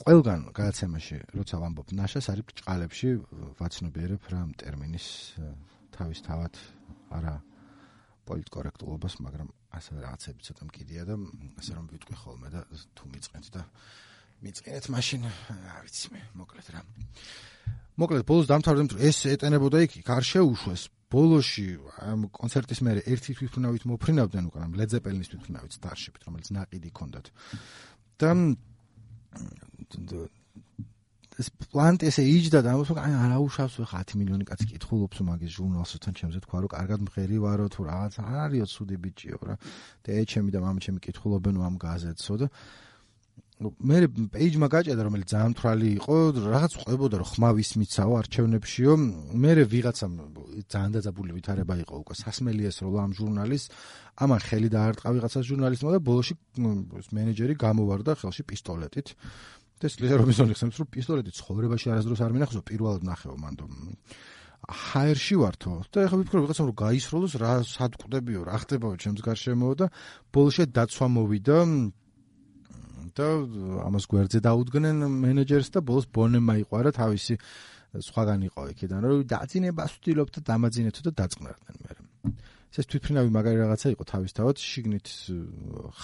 ყველგან გადაცემაში როცა ვამბობ ნაშას არის ბჭყალებში ვაცნობიერებ რა ტერმინის თავის თავად არა პოლიტკორექტულობას, მაგრამ ასე რაღაცები ცოტა მკიდია და ასე რომ ვიტყვი ხოლმე და თუ მიწენთ და მიწენეთ მაშინ, რა ვიცი მე, მოკლედ რა. მოკლედ ბოლოს დამთავრდით ეს ეტენებოდა იქ იქ არ შეუშვეს ბოლოში ამ კონცერტის მერე ერთი თვითმფრინავით მოფრინავდნენ უკან ამ ლედზეპელინის თვითმფრინავის დარშებით, რომელიც ნაყიდი ჰქონდათ. და ეს პლანტი ესე იჯდა და ამბობს აი არაუშავს ხა 10 მილიონი კაცი კითხულობს მაგის ჟურნალს თან ჩემზე თქვა რომ კარგად მღერი ვარო თუ რაღაც არისო ცუდი ბიჭიო რა. და ეჩემი და მამაჩემი კითხულობენ ამ გაზეთსო და ну მე პეიჯმა გაჭედა რომელიც ძალიან თრალი იყო რაღაც ყვებოდა რომ ხმავის მიცაო არჩევნებშიო. მე ვიღაცამ ძალიან დაძაბული ვითარება იყო უკვე სასმელიეს რო ამ ჟურნალის ამან ხელი დაარტყა ვიღაცას ჟურნალისტმა და ბოლოში მენეჯერი გამოვარდა ხელში პისტოლეტით. და ეს ლიზა რომისონი ხსენს რომ პისტოლეტი ცხოვრებაში არასდროს არ მინახსო პირველად ნახეო მანდო. ჰაერში ვართო. და ეხლა ვიფიქრე ვიღაცა რომ გაისროლოს რა სად ყვდებიო რა ხდებაო ჩემს გარშემო და ბოლოში დაცვა მოვიდა და ამას გვერდზე დაუდგნენ მენეჯერს და ბოლოს ბონემა იყარა თავისი სხვაგან იყო იქიდან რომ დაძინებას ვთილობთ და დამაძინეთო და დაწყნარდნენ მე. ეს თვითფრინავი მაგარი რაღაცა იყო თავისთავად შიგნით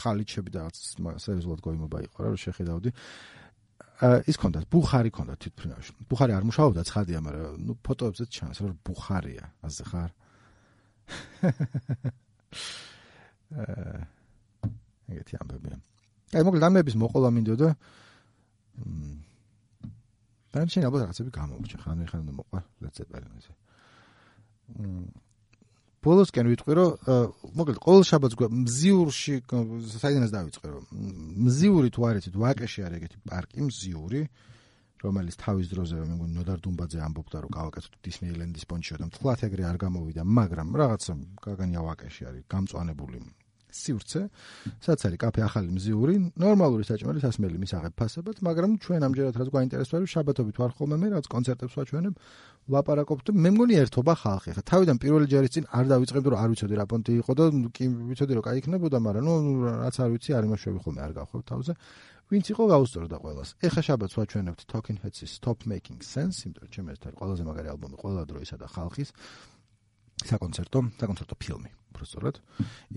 ხალიჩები და რაღაც სერიოზულად გოიმობა იყო რა რომ შეხედავდი. ის კონდა ბუხარი კონდა თვითფრინავში. ბუხარი არ მუშაობდა ცხადია მაგრამ ნუ ფოტოებზეც ჩანს რომ ბუხარია ასე ხარ. აა ეგეთი ამბებია აი მოკლედ ამების მოყოლა მინდოდა მ და შენ ალბათ რაღაცები გამოვჭე ხან ხან უნდა მოყვა ლეცეპელინზე მ ბოლოსკენ ვიტყვი რომ მოკლედ ყოველ შაბათს მზიურში საიდანაც დავიწყე რომ მზიური თუ არ იცით ვაკეში არის ეგეთი პარკი მზიური რომელიც თავის დროზე მე მგონი ნოდარ დუმბაძე ამბობდა რომ გავაკეთოთ დისნეილენდის პონჩიო და მთლათ ეგრე არ გამოვიდა მაგრამ რაღაცა გაგანია ვაკეში არის გამწვანებული სივრცე, სადაც არის კაფე ახალი მზიური, ნორმალური საჭმელი სასმელი მისაღებ ფასებად, მაგრამ ჩვენ ამჯერად რაც გვაინტერესებს, შაბათობით ვარ ხოლმე მე, რაც კონცერტებს ვაჩვენებ, ლაპარაკობთ, მე მგონი ერთობა ხალხი. ხა თავიდან პირველი ჯერის წინ არ დავიწყებდი, რომ არ ვიცოდი რა პონტი იყო და კი ვიცოდი რომ кай იქნებოდა, მაგრამ ნუ რაც არ ვიცი, არ იმაშვები ხოლმე არ გავხებ თავზე. ვინც იყო გაუსწორდა ყველას. ეხა შაბათს ვაჩვენებთ Talking Heads-ის Stop Making Sense, იმიტომ რომ ჩემს ერთ ყველაზე მაგარი ალბომი ყველა დროისა და ხალხის. საკონცერტო, საკონცერტო ფილმი, უბრალოდ.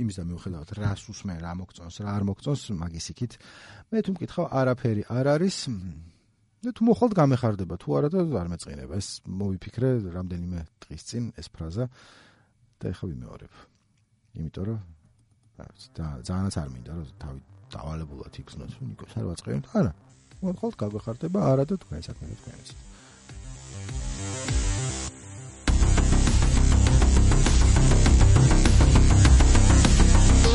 იმის და მიუხედავად რას უსმენ, რა მოგწონს, რა არ მოგწონს, მაგის იქით. მე თუ მკითხავ, არაფერი არ არის. და თუ მოხალთ გამეხარდება, თუ არა და არ მეწყინება. ეს მოვიფიქრე რამდენიმე დღის წინ ეს ფრაზა და ეხლა ვიმეორებ. იმიტომ რომ და ძალიანაც არ მინდა რომ თავი დავალებულად იქნოს, ნიკოს არ ვაწყევთ. არა. მოხალთ გამეხარდება, არა და თქვენ საქმე თქვენს.